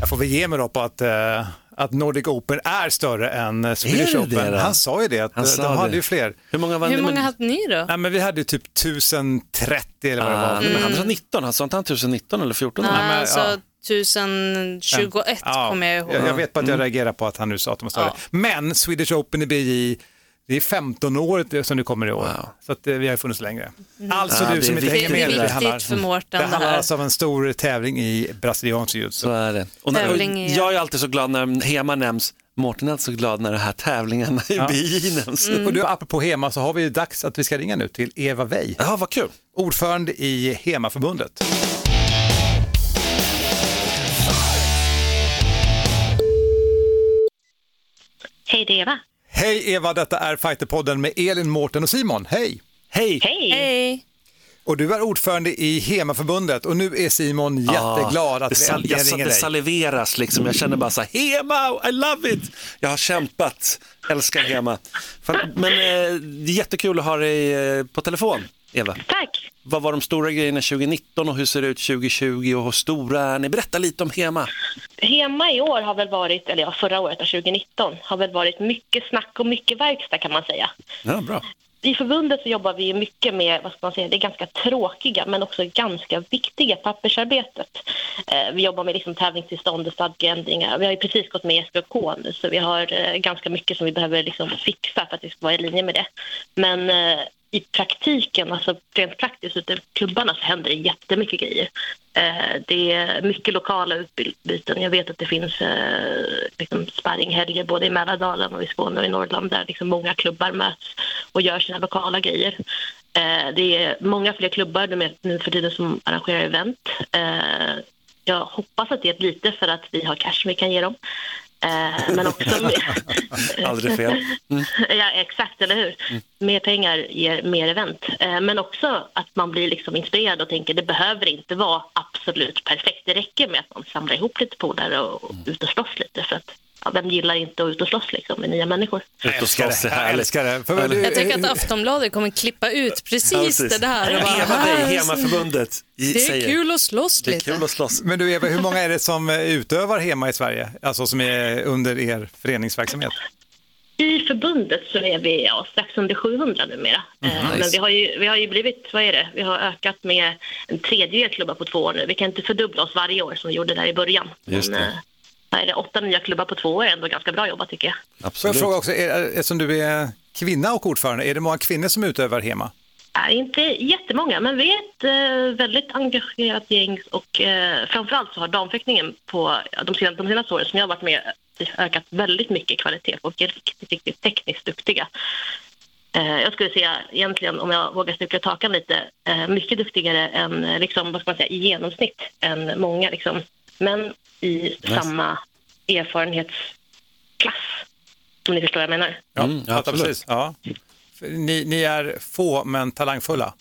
C: Jag får väl ge mig då på att, eh, att Nordic Open är större än eh, Swedish
B: det
C: Open.
B: det?
C: Han sa ju det, att
B: Han
C: eh,
B: sa
C: de hade
B: det.
C: ju fler.
B: Hur många vann
A: Hur många hade ni då?
C: Nej, men vi hade ju typ 1030 eller vad det
B: Ah,
C: var.
B: men han sa 19, han sa inte han 1019 eller 14?
A: Nej,
C: men,
A: alltså
C: ja.
A: 1021
C: Ja,
A: kommer jag ihåg.
C: Jag, jag vet bara att jag reagerar på att han nu sa att de var större.
A: Ja.
C: Men Swedish Open i BJ, det är 15 året som det kommer i år.
B: Wow.
C: Så att, eh, vi har funnits längre. Alltså
B: Ja,
C: du
B: det
C: som inte hänger med.
A: Det är viktigt
C: handlar,
A: för Mårten
C: det
A: det
C: handlar alltså om en stor tävling i brasiliansk jiu
B: Så är det. Och när,
A: Tävling
B: och jag är alltid så glad när Hema nämns. Mårten är alltid så glad när de här tävlingarna i
C: Ja.
B: BI nämns.
A: Mm.
C: Och du, apropå Hema så har vi ju dags att vi ska ringa nu till Eva Wey,
B: Ja, vad kul.
C: ordförande i Hemaförbundet.
K: Hej, det är Eva.
C: Hej Eva, detta är Fighterpodden med Elin, Mårten och Simon. Hej!
B: Hej!
K: Hej!
A: Hej!
C: Och du är ordförande i Hemaförbundet och nu är Simon jätteglad att
B: det,
C: vi äntligen
B: jag,
C: ringer
B: det
C: dig.
B: saliveras liksom. Jag känner bara så här, Hema, I love it! Jag har kämpat, älskar Hema. Men eh, det är jättekul att ha dig eh, på telefon, Eva.
K: Tack!
B: Vad var de stora grejerna 2019 och hur ser det ut 2020 och hur stora är ni? Berätta lite om Hema.
K: Hemma i år har väl varit, eller ja, förra året, 2019, har väl varit mycket snack och mycket verkstad kan man säga.
B: Ja, bra.
K: I förbundet så jobbar vi mycket med, vad ska man säga, det ganska tråkiga men också ganska viktiga pappersarbetet. Eh, vi jobbar med liksom tävlingstillstånd och stadgeändringar. Vi har ju precis gått med i SBK nu så vi har eh, ganska mycket som vi behöver liksom fixa för att vi ska vara i linje med det. Men eh, i praktiken, alltså rent praktiskt ute i klubbarna så händer det jättemycket grejer. Eh, det är mycket lokala utbyten. Jag vet att det finns eh, liksom sparringhelger både i Mälardalen och i Skåne och i Norrland där liksom många klubbar möts och gör sina lokala grejer. Eh, det är många fler klubbar nu- för tiden som arrangerar event. Eh, jag hoppas att det är lite för att vi har cash vi kan ge dem. Eh, men också... [laughs]
B: Aldrig fel. Mm.
K: Ja, exakt, eller hur? Mer pengar ger mer event. Eh, men också att man blir liksom inspirerad och tänker det behöver inte vara absolut perfekt. Det räcker med att man samlar ihop lite polare och, och ut och slåss lite. För att, ja, vem gillar inte att ut och slåss liksom, med nya människor?
B: Ut och slåss är
C: Jag
B: härligt.
C: älskar det. För, du,
A: Jag tänker att Aftonbladet kommer klippa ut precis det där. Och bara,
B: dig,
A: "Ah,
B: Hemaförbundet i-
A: Det är kul att slåss
B: Det är
A: lite.
B: kul att slåss.
C: men du Eva, hur många är det som eh, utövar Hema i Sverige? Alltså som är under er föreningsverksamhet?
K: I förbundet så är vi ja, strax under 700 numera. Eh, Men vi har, ju, vi har ju blivit, vad är det, vi har ökat med en tredjedel klubbar på två år nu. Vi kan inte fördubbla oss varje år som vi gjorde där i början.
B: Just det.
K: Men, eh, det, åtta nya klubbar på två år är ändå ganska bra jobbat tycker jag.
C: Får jag
B: Absolut.
C: fråga också, är, eftersom du är kvinna och ordförande, är det många kvinnor som utövar Hema?
K: Nej, inte jättemånga, men vi är ett eh, väldigt engagerat gäng och eh, framförallt så har damfäktningen på de, senaste, de senaste åren som jag har varit med ökat väldigt mycket i kvalitet. Folk är riktigt, riktigt tekniskt duktiga. Eh, jag skulle säga egentligen, om jag vågar sticka ut hakan lite, eh, mycket duktigare än eh, liksom, vad ska man säga, i genomsnitt än många liksom, män i samma erfarenhetsklass. Om ni förstår vad jag menar.
C: Ja,
B: Mm, ja,
C: precis. Ja. Ni, ni är få men talangfulla.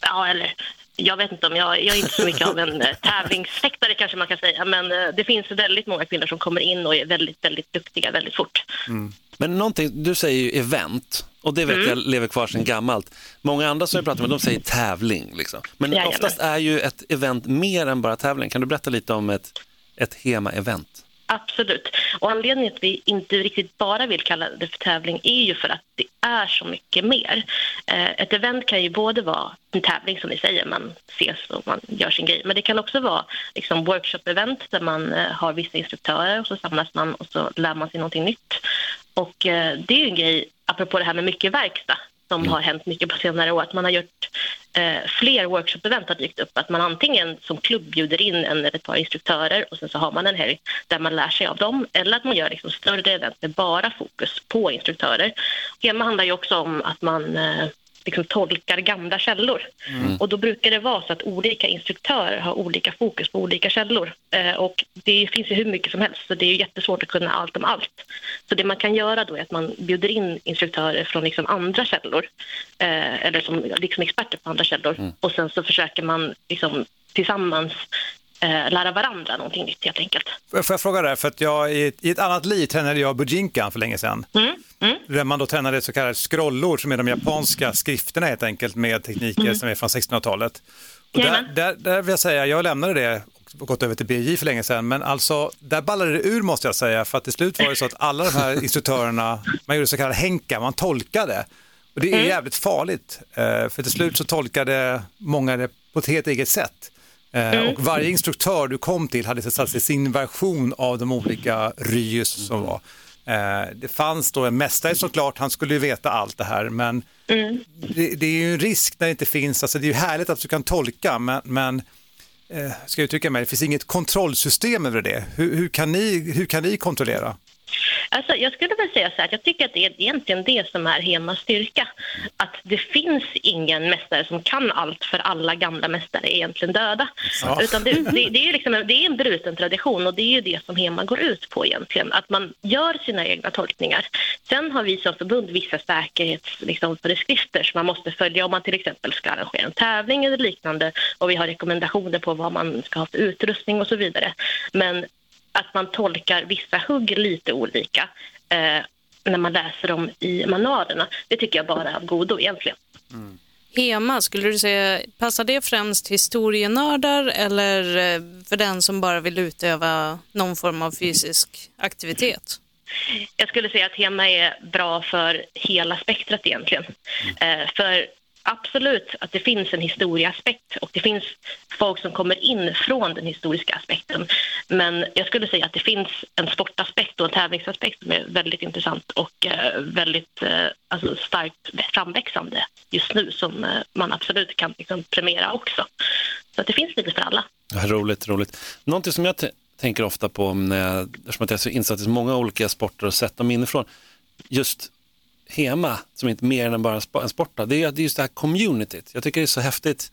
K: Ja, eller jag vet inte om jag, jag är inte så mycket av en eh, tävlingsfäktare kanske man kan säga, men eh, det finns väldigt många kvinnor som kommer in och är väldigt, väldigt duktiga väldigt fort.
B: Men någonting, du säger ju event och det vet
K: Mm.
B: jag lever kvar sedan gammalt. Många andra som jag pratar med de säger tävling. Liksom. Men
K: Jajamän.
B: oftast är ju ett event mer än bara tävling. Kan du berätta lite om ett, ett Hema-event?
K: Absolut. Och anledningen till att vi inte riktigt bara vill kalla det för tävling är ju för att det är så mycket mer. Eh, ett event kan ju både vara en tävling som ni säger, man ses och man gör sin grej. Men det kan också vara liksom workshop-event där man eh, har vissa instruktörer och så samlas man och så lär man sig någonting nytt. Och eh, det är ju en grej, apropå det här med mycket verkstad, som har hänt mycket på senare år. Att man har gjort eh, fler workshop-event har dykt upp. Att man antingen som klubb bjuder in en eller ett par instruktörer och sen så har man en helg där man lär sig av dem. Eller att man gör liksom större event med bara fokus på instruktörer. Hemma handlar ju också om att man eh, liksom tolkar gamla källor.
L: Mm.
K: Och då brukar det vara så att olika instruktörer har olika fokus på olika källor. Eh, och det finns ju hur mycket som helst, så det är jättesvårt att kunna allt om allt. Så det man kan göra då är att man bjuder in instruktörer från liksom andra källor, eh, eller som liksom experter på andra källor. Och sen så försöker man liksom tillsammans eh, lära varandra någonting nytt helt enkelt.
C: Får jag fråga där, för att jag i ett, i ett annat liv tränade jag Bujinkan för länge sedan.
K: Mm.
C: Där man då tränade så kallade scrollor som är de japanska skrifterna helt enkelt med tekniker
K: Mm.
C: som är från 1600-talet. Och där, där, där vill jag säga, jag lämnade det och gått över till BJ för länge sedan, men alltså där ballade det ur måste jag säga, för att till slut var det så att alla de här instruktörerna, man gjorde så kallade henka, man tolkade. Och det är
K: Mm.
C: jävligt farligt, eh, för till slut så tolkade många det på ett helt eget sätt. Eh,
K: Mm.
C: Och varje instruktör du kom till hade så att säga sin version av de olika ryus som var. Eh, Det fanns då en mästare såklart, han skulle ju veta allt det här, men
K: Mm.
C: det, det är ju en risk när det inte finns, alltså det är ju härligt att du kan tolka, men, men eh, ska jag uttrycka mig, det finns inget kontrollsystem över det. Hur, hur, kan, ni, hur kan ni kontrollera?
K: Alltså, jag skulle väl säga så här, att jag tycker att det är egentligen det som är Hemas styrka. Att det finns ingen mästare som kan allt för alla gamla mästare är egentligen döda.
L: Ja.
K: Utan det, det, det, är liksom, det är en bruten tradition och det är ju det som Hema går ut på egentligen. Att man gör sina egna tolkningar. Sen har vi som förbund vissa säkerhetsföreskrifter liksom, som man måste följa om man till exempel ska arrangera en tävling eller liknande. Och vi har rekommendationer på vad man ska ha för utrustning och så vidare. Men att man tolkar vissa hugg lite olika eh, när man läser dem i manualerna. Det tycker jag bara är av godo egentligen.
A: Hema, skulle du säga, passar det främst historienördar eller eh, för den som bara vill utöva någon form av fysisk aktivitet?
K: Jag skulle säga att Hema är bra för hela spektrat egentligen. Eh, för absolut att det finns en historieaspekt och det finns folk som kommer in från den historiska aspekten. Men jag skulle säga att det finns en sportaspekt och en tävlingsaspekt som är väldigt intressant och eh, väldigt eh, alltså starkt framväxande just nu som eh, man absolut kan liksom premiera också. Så att det finns lite för alla.
B: Ja, roligt, roligt. Någonting som jag tänker ofta på när jag, eftersom att jag är så insatt i så många olika sporter och sett dem inifrån, just Hema, som inte är mer än bara en sport, det är det är just det här communityt. Jag tycker det är så häftigt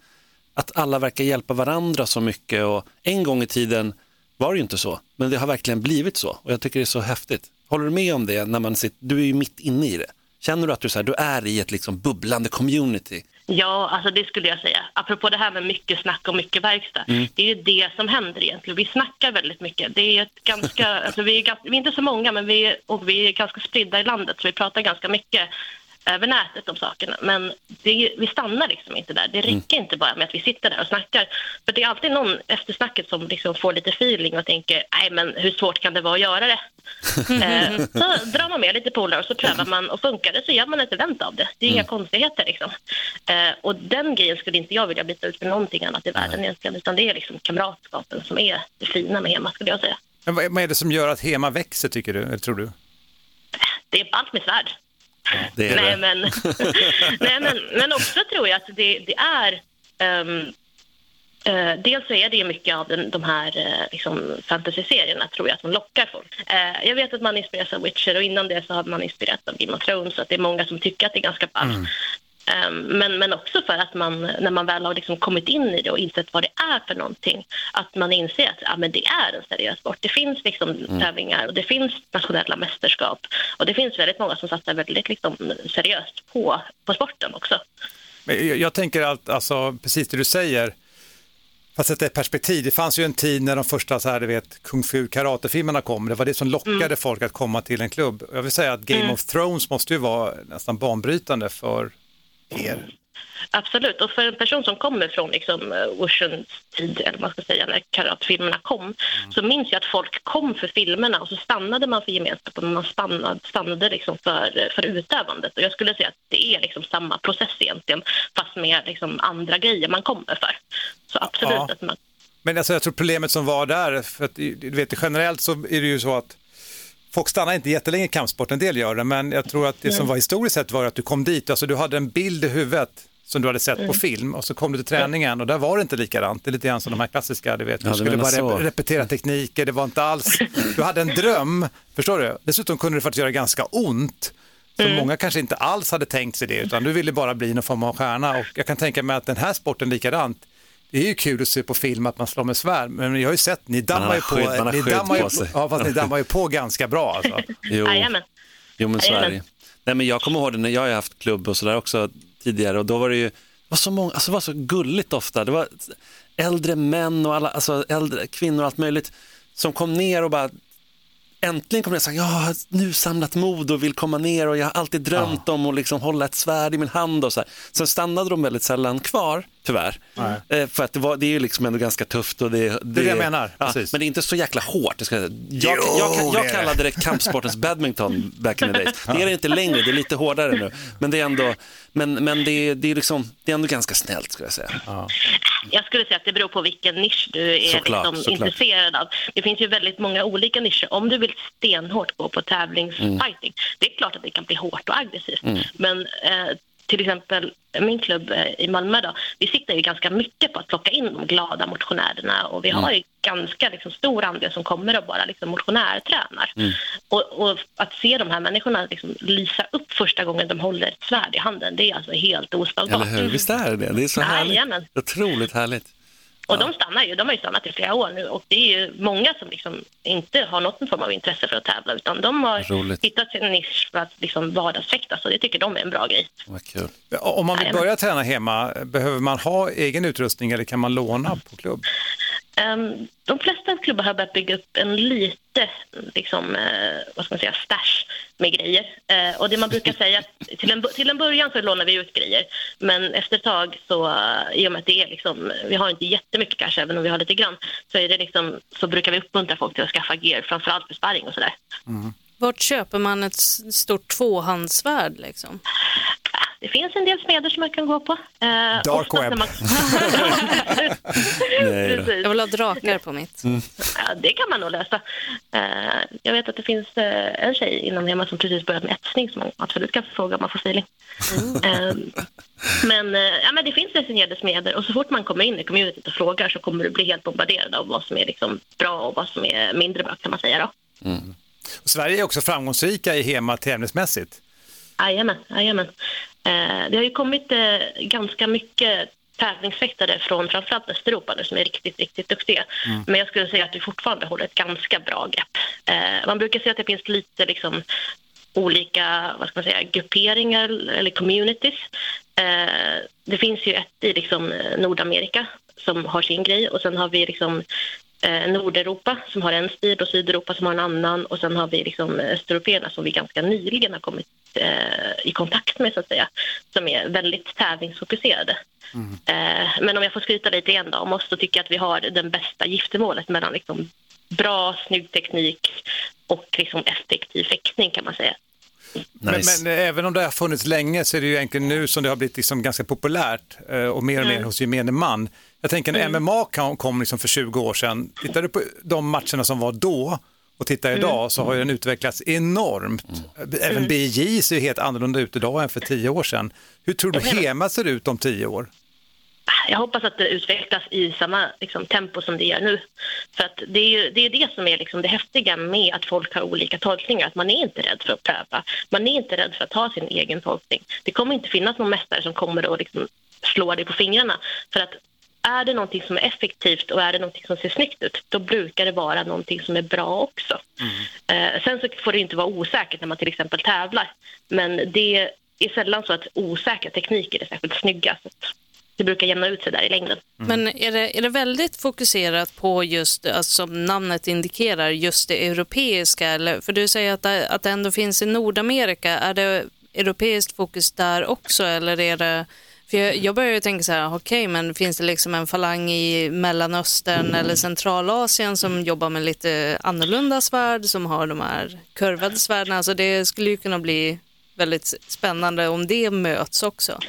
B: att alla verkar hjälpa varandra så mycket och en gång i tiden var det ju inte så, men det har verkligen blivit så och jag tycker det är så häftigt. Håller du med om det när man sitter, du är ju mitt inne i det. Känner du att du, så här, du är i ett liksom bubblande community?
K: Ja, alltså det skulle jag säga. Apropå det här med mycket snack och mycket verkstad.
B: Mm.
K: Det är ju det som händer egentligen. Vi snackar väldigt mycket. Det är ett ganska, [laughs] alltså vi, är vi är inte så många, men vi, är- och vi är ganska spridda i landet, så vi pratar ganska mycket över nätet om sakerna. Men det, vi stannar liksom inte där. Det räcker inte bara med att vi sitter där och snackar. För det är alltid någon efter snacket som liksom får lite feeling och tänker, nej men hur svårt kan det vara att göra det? [laughs] eh, så drar man med lite polare och så prövar man och funkar det så gör man ett event av det. Det är inga konstigheter liksom. Eh, och den grejen skulle inte jag vilja byta ut för någonting annat i världen egentligen, utan det är liksom kamratskapen som är det fina med Hema skulle jag säga.
C: Men vad är det som gör att Hema växer tycker du, eller tror du?
K: Det är ballt med svärd.
B: Det
K: Nej,
B: det.
K: men, [laughs] nej, men, men också tror jag att det, det är... ehm, eh, dels så är det mycket av den, de här uh, liksom, fantasy-serierna tror jag som lockar folk. Eh, jag vet att man inspireras av Witcher och innan det så har man inspirerats av Game of Thrones så att det är många som tycker att det är ganska ballt. Ehm, Men, men också för att man, när man väl har liksom kommit in i det och insett vad det är för någonting, att man inser att ja, men det är en seriös sport. Det finns liksom
C: Mm.
K: tävlingar och det finns nationella mästerskap och det finns väldigt många som satsar väldigt liksom, seriöst på, på sporten också.
C: Jag, jag tänker att, alltså, precis det du säger, för att ett perspektiv, det fanns ju en tid när de första så här, du vet, kung fu karatefilmerna kom, det var det som lockade folk att komma till en klubb. Jag vill säga att Game
K: Mm.
C: of Thrones måste ju vara nästan banbrytande för er.
K: Absolut, och för en person som kommer från liksom, eh, Wushens tid, eller vad man ska säga, när karatfilmerna kom, så minns jag att folk kom för filmerna och så stannade man för gemenskapen man stannade, stannade liksom för, för utövandet. Och jag skulle säga att det är liksom samma process egentligen, fast med liksom andra grejer man kommer för. Så absolut
C: Ja.
K: att man
C: Men alltså, jag tror problemet som var där, för att du vet, generellt så är det ju så att folk stannar inte jättelänge i kampsport, en del gör det, men jag tror att det som var historiskt sett var att du kom dit, alltså du hade en bild i huvudet som du hade sett
K: Mm.
C: på film och så kom du till träningen och där var det inte likadant. Det är lite grann som de här klassiska, du vet,
B: Ja,
C: du skulle bara
B: så.
C: rep- repetera tekniker, det var inte alls, du hade en dröm, förstår du? Dessutom kunde det faktiskt göra ganska ont. Så
K: Mm.
C: många kanske inte alls hade tänkt sig det, utan du ville bara bli någon form av stjärna. Och jag kan tänka mig att den här sporten likadant. Det är ju kul att se på film att man slår med svärd, men jag har ju sett, ni dammar ju på,
B: skydd-
C: ni dammar ju
B: på sig.
C: ja, fast ni dammar ju på ganska bra alltså. [laughs]
B: Jo.
K: Jajamän.
B: Jo men så är det.
K: Jajamän.
B: Nej men jag kommer ihåg det när jag har haft klubb och sådär också tidigare och då var det ju, det var så många, alltså det var så gulligt ofta. Det var äldre män och alla, alltså äldre kvinnor och allt möjligt som kom ner och bara Äntligen kom ner och sa, jag har nu samlat mod och vill komma ner och jag har alltid drömt om att liksom hålla ett svärd i min hand och så här. Sen stannade de väldigt sällan kvar, tyvärr. Eh, för att det, var, det är ju liksom ändå ganska tufft. Och det,
C: Det är det jag menar,
B: Ja,
C: precis.
B: men det är inte så jäkla hårt. Jag, jag, jag, jag,
C: det
B: jag
C: det.
B: kallade det kampsportens badminton back in the days. [laughs] Det är det inte längre, det är lite hårdare nu. Men det är ändå, men, men det är, det är, liksom, det är ändå ganska snällt skulle jag säga.
K: Jag skulle säga att det beror på vilken nisch du är
B: Såklart,
K: liksom
B: såklart.
K: intresserad av. Det finns ju väldigt många olika nischer. Om du vill stenhårt gå på tävlingsfighting, det är klart att det kan bli hårt och aggressivt.
B: Mm.
K: Men eh, till exempel min klubb eh, i Malmö då, vi siktar ju ganska mycket på att plocka in de glada motionärerna och vi har ju ganska liksom, stor andel som kommer och bara liksom, motionärtränar. Och, och att se de här människorna liksom, lysa upp första gången de håller ett svärd i handen, det är alltså helt oslagbart.
B: Eller hur? Visst är det det? Det är så
K: Jajamän.
B: härligt. Otroligt härligt.
K: Och de stannar ju, de har ju stannat i flera år nu och det är ju många som liksom inte har någon form av intresse för att tävla utan de har
B: Roligt.
K: hittat sin nisch för att liksom vardagsfäktas och det tycker de är en bra grej.
B: Vad kul.
C: Om man vill börja träna hemma, behöver man ha egen utrustning eller kan man låna på klubb?
K: Ehm, de flesta klubbar har börjat bygga upp en lite liksom, eh, vad ska man säga, stash med grejer. Eh, och det man brukar säga, till en, till en början så lånar vi ut grejer. Men efter ett tag, så, eh, i och med att det är liksom, vi har inte jättemycket kanske, även om vi har lite grann, så, är det liksom, så brukar vi uppmuntra folk till att skaffa gear, framförallt för sparring och sådär. Mm.
A: Vart köper man ett stort tvåhandssvärd liksom?
K: Det finns en del smeder som man kan gå på. Eh,
C: Dark web.
K: Man... [laughs] [laughs]
B: Nej.
A: Jag vill ha drakar på mitt.
K: Ja, det kan man nog lösa. Eh, jag vet att det finns eh, en tjej inom hemma som precis börjat med etsning som man absolut kan fråga om man får feeling. Eh, men, eh, ja, men det finns designerade smeder och så fort man kommer in i communityt och frågar så kommer du bli helt bombarderad av vad som är liksom bra och vad som är mindre bra kan man säga. Då.
C: Och Sverige är också framgångsrika i HEMA tävlingsmässigt.
K: Jajamän, jajamän. Eh, det har ju kommit eh, ganska mycket tävlingsfäktare från framförallt Östeuropa nu som är riktigt, riktigt duktiga. Men jag skulle säga att vi fortfarande håller ett ganska bra grepp. Eh, man brukar säga att det finns lite liksom olika vad ska man säga, grupperingar eller communities. Eh, det finns ju ett i liksom Nordamerika som har sin grej och sen har vi liksom eh, Nordeuropa som har en stil och Sydeuropa som har en annan och sen har vi liksom östeuropeerna som vi ganska nyligen har kommit eh, i kontakt med så att säga som är väldigt tävlingsfokuserade. Eh, men om jag får skryta lite igen då om oss så tycker jag att vi har den bästa giftermålet mellan liksom bra, snygg teknik och liksom effektiv fäktning kan man säga.
B: Nice.
C: Men, men även om det har funnits länge så är det ju egentligen nu som det har blivit liksom ganska populärt eh, och mer och mer hos gemene man. Jag tänker när MMA kom, kom liksom för 20 år sedan, tittar du på de matcherna som var då och tittar idag så har ju den utvecklats enormt. Även BJ ser ju helt annorlunda ut idag än för 10 år sedan. Hur tror du HEMA ser ut om 10 år?
K: Jag hoppas att det utvecklas i samma liksom, tempo som det gör nu. För att det är ju det, är det som är liksom, det häftiga med att folk har olika tolkningar. Att man är inte rädd för att pröva. Man är inte rädd för att ta sin egen tolkning. Det kommer inte finnas någon mästare som kommer att liksom, slå dig på fingrarna. För att är det någonting som är effektivt och är det någonting som ser snyggt ut, då brukar det vara någonting som är bra också. Eh, sen så får det inte vara osäkert när man till exempel tävlar. Men det är sällan så att osäkra tekniker är särskilt snygga. Så det brukar jämna ut sig där i längden. Mm.
A: Men är det, är det väldigt fokuserat på just, alltså, som namnet indikerar, just det europeiska? Eller, för du säger att det, att det ändå finns i Nordamerika. Är det europeiskt fokus där också? Eller är det, för jag, jag börjar ju tänka så här, okej, men finns det liksom en falang i Mellanöstern eller Centralasien som jobbar med lite annorlunda svärd, som har de här kurvade svärden? Alltså det skulle ju kunna bli väldigt spännande om det möts också.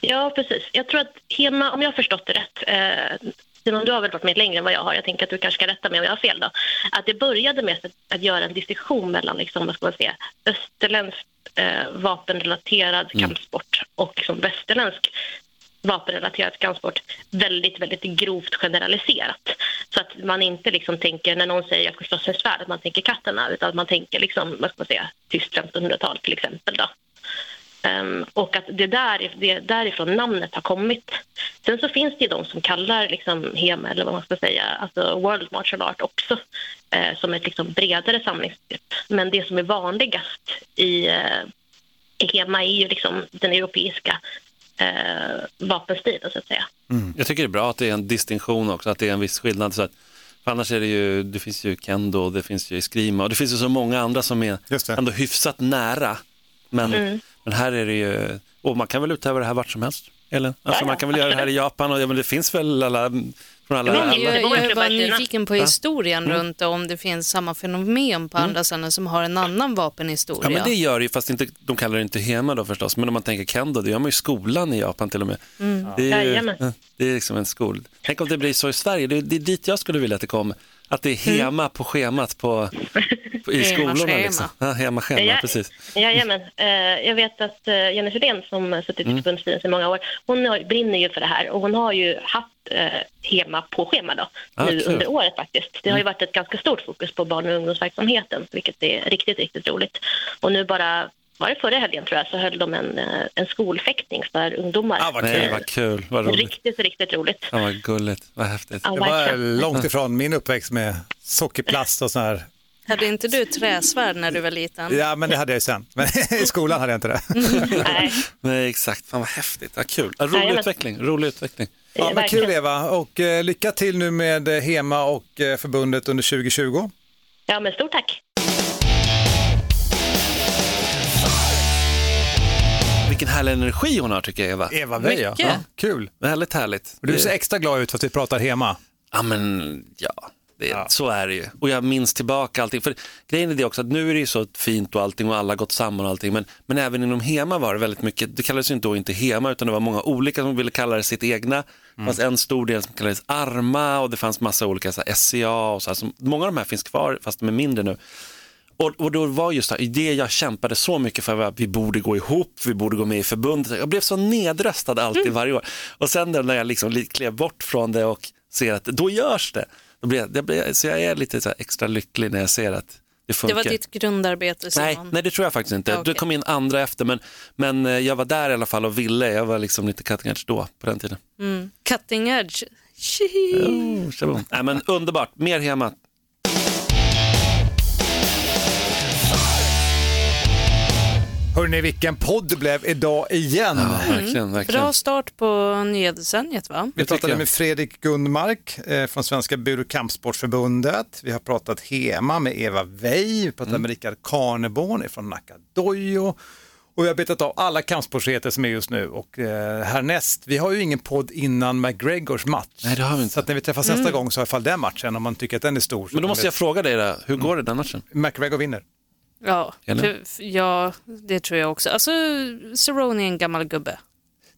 K: Ja, precis. Jag tror att Hema, om jag har förstått det rätt, eh, Simon, du har väl varit med längre än vad jag har, jag tänker att du kanske ska rätta mig om jag har fel då, att det började med att, att göra en distinktion mellan, liksom, vad ska man säga, österländsk eh, vapenrelaterad kampsport och liksom, västerländsk vapenrelaterad kampsport väldigt, väldigt grovt generaliserat. Så att man inte liksom tänker, när någon säger jag ska slåss med svärd, att man tänker katterna, utan att man tänker liksom, vad ska man säga, tyst 1500-tal till exempel. Då. Um, och att det, där, det därifrån namnet har kommit. Sen så finns det ju de som kallar liksom HEMA, eller vad man ska säga, alltså World Martial Art också, eh, som ett liksom bredare samlingsbegrepp. Men det som är vanligast i, eh, i HEMA är ju liksom den europeiska eh, vapenstilen, så att säga.
B: Mm. Jag tycker det är bra att det är en distinktion också, att det är en viss skillnad. Så att, för annars är det ju, det finns ju kendo, det finns ju eskrima och det finns ju så många andra som är ändå hyfsat nära. Men,
K: Mm.
B: Men här är det ju, och man kan väl utöva det här vart som helst? Eller? Alltså,
K: Ja,
B: man
K: ja,
B: kan väl göra det här i Japan och ja, men det finns väl alla, från alla, alla.
A: Jag, jag var nyfiken på
B: Ja.
A: historien
B: Mm.
A: runt om det finns samma fenomen på andra ställen som har en annan vapenhistoria.
B: Ja, men det gör det ju, fast inte, de kallar det inte hema då förstås. Men om man tänker kendo, det gör man ju i skolan i Japan till och med.
A: Mm.
B: Det, är ju, ja, det är liksom en skol. Tänk om det blir så i Sverige, det, det är dit jag skulle vilja att det kom. Att det är hema på schemat på, på, i skolorna.
K: Hemaschema.
B: Liksom. Ja, hemaschema,
K: Ja,
B: precis.
K: Jajamän. Eh, Jag vet att eh, Jenny Fridén som suttit i
B: Mm.
K: förbundsstyrelsen i många år, hon brinner ju för det här och hon har ju haft eh, HEMA på schema då,
B: Ah,
K: nu.
B: Mm.
K: under året faktiskt. Det har ju varit ett ganska stort fokus på barn och ungdomsverksamheten, vilket är riktigt, riktigt roligt. Och nu bara, var det förra helgen tror jag, så höll de en, eh, en skolfäktning för ungdomar.
B: Ah, vad kul. Nej, vad kul, vad roligt.
K: Riktigt, riktigt roligt.
B: Ja, vad gulligt, vad häftigt.
K: Ja,
C: Det var långt ifrån min uppväxt med sockerplast och sån här.
A: Hade inte du träsvärd när du var liten?
C: Ja, men det hade jag ju sen. Men [laughs] i skolan hade jag inte det.
K: Nej. [laughs]
B: Nej, exakt. Fan vad häftigt. Ja, kul. Ja, rolig
C: Jajamän.
B: utveckling. Rolig utveckling.
C: Ja, men kul Eva och eh, lycka till nu med HEMA och eh, förbundet under 2020.
K: Ja, men stort tack.
B: Vilken härlig energi hon har tycker jag, Eva.
C: Eva Wey, ja. Ja, Kul.
B: Väldigt härligt.
C: Och du ser extra glad ut för att vi pratar HEMA.
B: Ja, men ja. Det, Så är det ju. Och jag minns tillbaka allting. För grejen är det också att nu är det ju så fint och allting och alla har gått samman och allting. Men, men även inom HEMA var det väldigt mycket, det kallades ju inte då inte HEMA utan det var många olika som ville kalla det sitt egna. Det fanns en stor del som kallades ARMA och det fanns massa olika så här, SCA och så här. Så många av de här finns kvar fast de är mindre nu. Och, och då var just det, det jag kämpade så mycket för var att vi borde gå ihop, vi borde gå med i förbundet. Jag blev så nedröstad alltid varje år. Och sen då när jag liksom li- klev bort från det och ser att då görs det. Då blir jag, det blir, så jag är lite så extra lycklig när jag ser att det
A: Det
B: funkar.
A: var ditt grundarbete Simon.
B: Nej, nej, det tror jag faktiskt inte.
A: Ja, okej.
B: Det kom in andra efter, men, men eh, jag var där i alla fall och ville. Jag var liksom lite cutting edge då, på den tiden.
A: Mm. Cutting edge.
B: Oh, nej, men underbart, mer hemma.
C: Hörrni, vilken podd det blev idag igen.
B: verkligen, verkligen.
A: Bra start på nyhetsdecenniet va?
C: Vi pratade med Fredrik Gundmark eh, från Svenska Bur och kampsportsförbundet. Vi har pratat HEMA med Eva Wey, vi pratade med Rickard Karneborn från Nacka Dojo. Och vi har betat av alla kampsportsheter som är just nu. Och eh, härnäst, vi har ju ingen podd innan McGregors match.
B: Nej, det har vi inte.
C: Så att när vi träffas nästa
B: Mm.
C: gång så har i alla fall den matchen, om man tycker att den är stor.
B: Men då måste jag fråga dig, hur går det den matchen?
C: McGregor vinner.
A: Ja,
C: Eller?
A: ja, det tror jag också. Alltså, Cerrone är en gammal gubbe.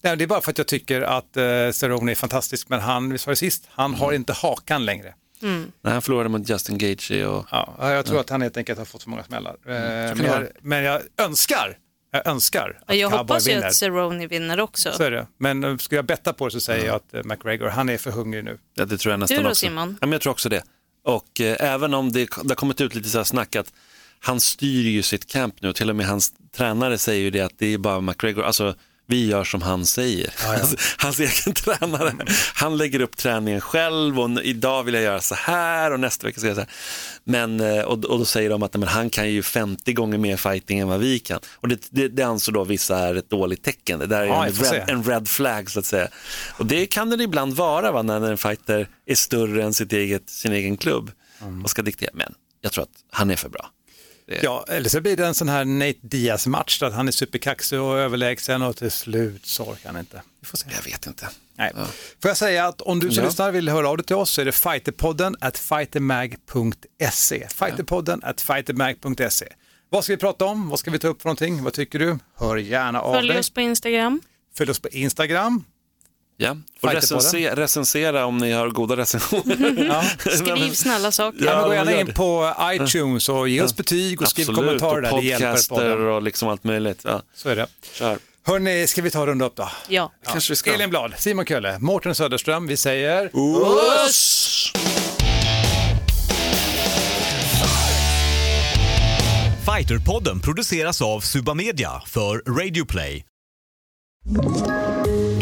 C: Nej, det är bara för att jag tycker att eh, Cerrone är fantastisk, men han, vi sa det sist, han har inte hakan längre.
A: Mm.
B: Nej, han förlorade mot Justin Gaethje och...
C: Ja, jag tror att han helt enkelt har fått för många smällar. Eh,
B: kan
C: men, jag, men jag önskar, jag önskar att
A: Jag
C: Cowboy
A: hoppas ju
C: vinner.
A: att Cerrone vinner också.
C: Så är det. Men eh, ska jag betta på det så säger jag att eh, McGregor, han är för hungrig nu.
B: Ja, det tror jag nästan
A: Du då,
B: också.
A: Simon?
B: Ja, men jag tror också det. Och eh, även om det, det har kommit ut lite så här snack att han styr ju sitt camp nu, till och med hans tränare säger ju det att det är bara McGregor, alltså vi gör som han säger. Hans, hans egen [laughs] tränare, han lägger upp träningen själv och idag vill jag göra så här och nästa vecka ska jag säga men, eh, och, och då säger de att men han kan ju 50 gånger mer fighting än vad vi kan. Och det, det, det ansåg då vissa är ett dåligt tecken. Det där är
C: Ja,
B: en, red, en red flag så att säga. Och det kan det ibland vara va, när en fighter är större än sitt eget, sin egen klubb och ska diktera. Men jag tror att han är för bra. Det-
C: Ja, eller så blir det en sån här Nate Diaz-match där han är superkaxig och överlägsen och till slut så orkar han inte. Vi får se.
B: Jag vet inte.
C: Nej. Får jag säga att om du som
B: Ja.
C: lyssnar vill höra av dig till oss så är det fighterpodden at fightermag.se. Fighterpodden at fightermag.se. Vad ska vi prata om? Vad ska vi ta upp för någonting? Vad tycker du? Hör gärna av
A: Följ
C: dig.
A: oss på Instagram.
C: Följ oss på Instagram.
B: Ja, och
C: Fighterpodden.
B: recensera, om ni har goda recensioner. [laughs]
A: Skriv [laughs] snälla saker.
C: Ja, men gå gärna in på iTunes och ge oss betyg och skriv
B: Absolut,
C: kommentarer
B: och
C: där. Hjälper
B: podcaster och liksom allt möjligt. Ja.
C: Så är det.
B: Kör.
C: Hörni, ska vi ta och runda upp då?
A: Ja.
B: Kanske vi ska.
C: Elin Blad, Simon Kölle, Mårten Söderström, vi säger...
B: Uss!
L: Fighterpodden produceras av Suba Media för Radio Play.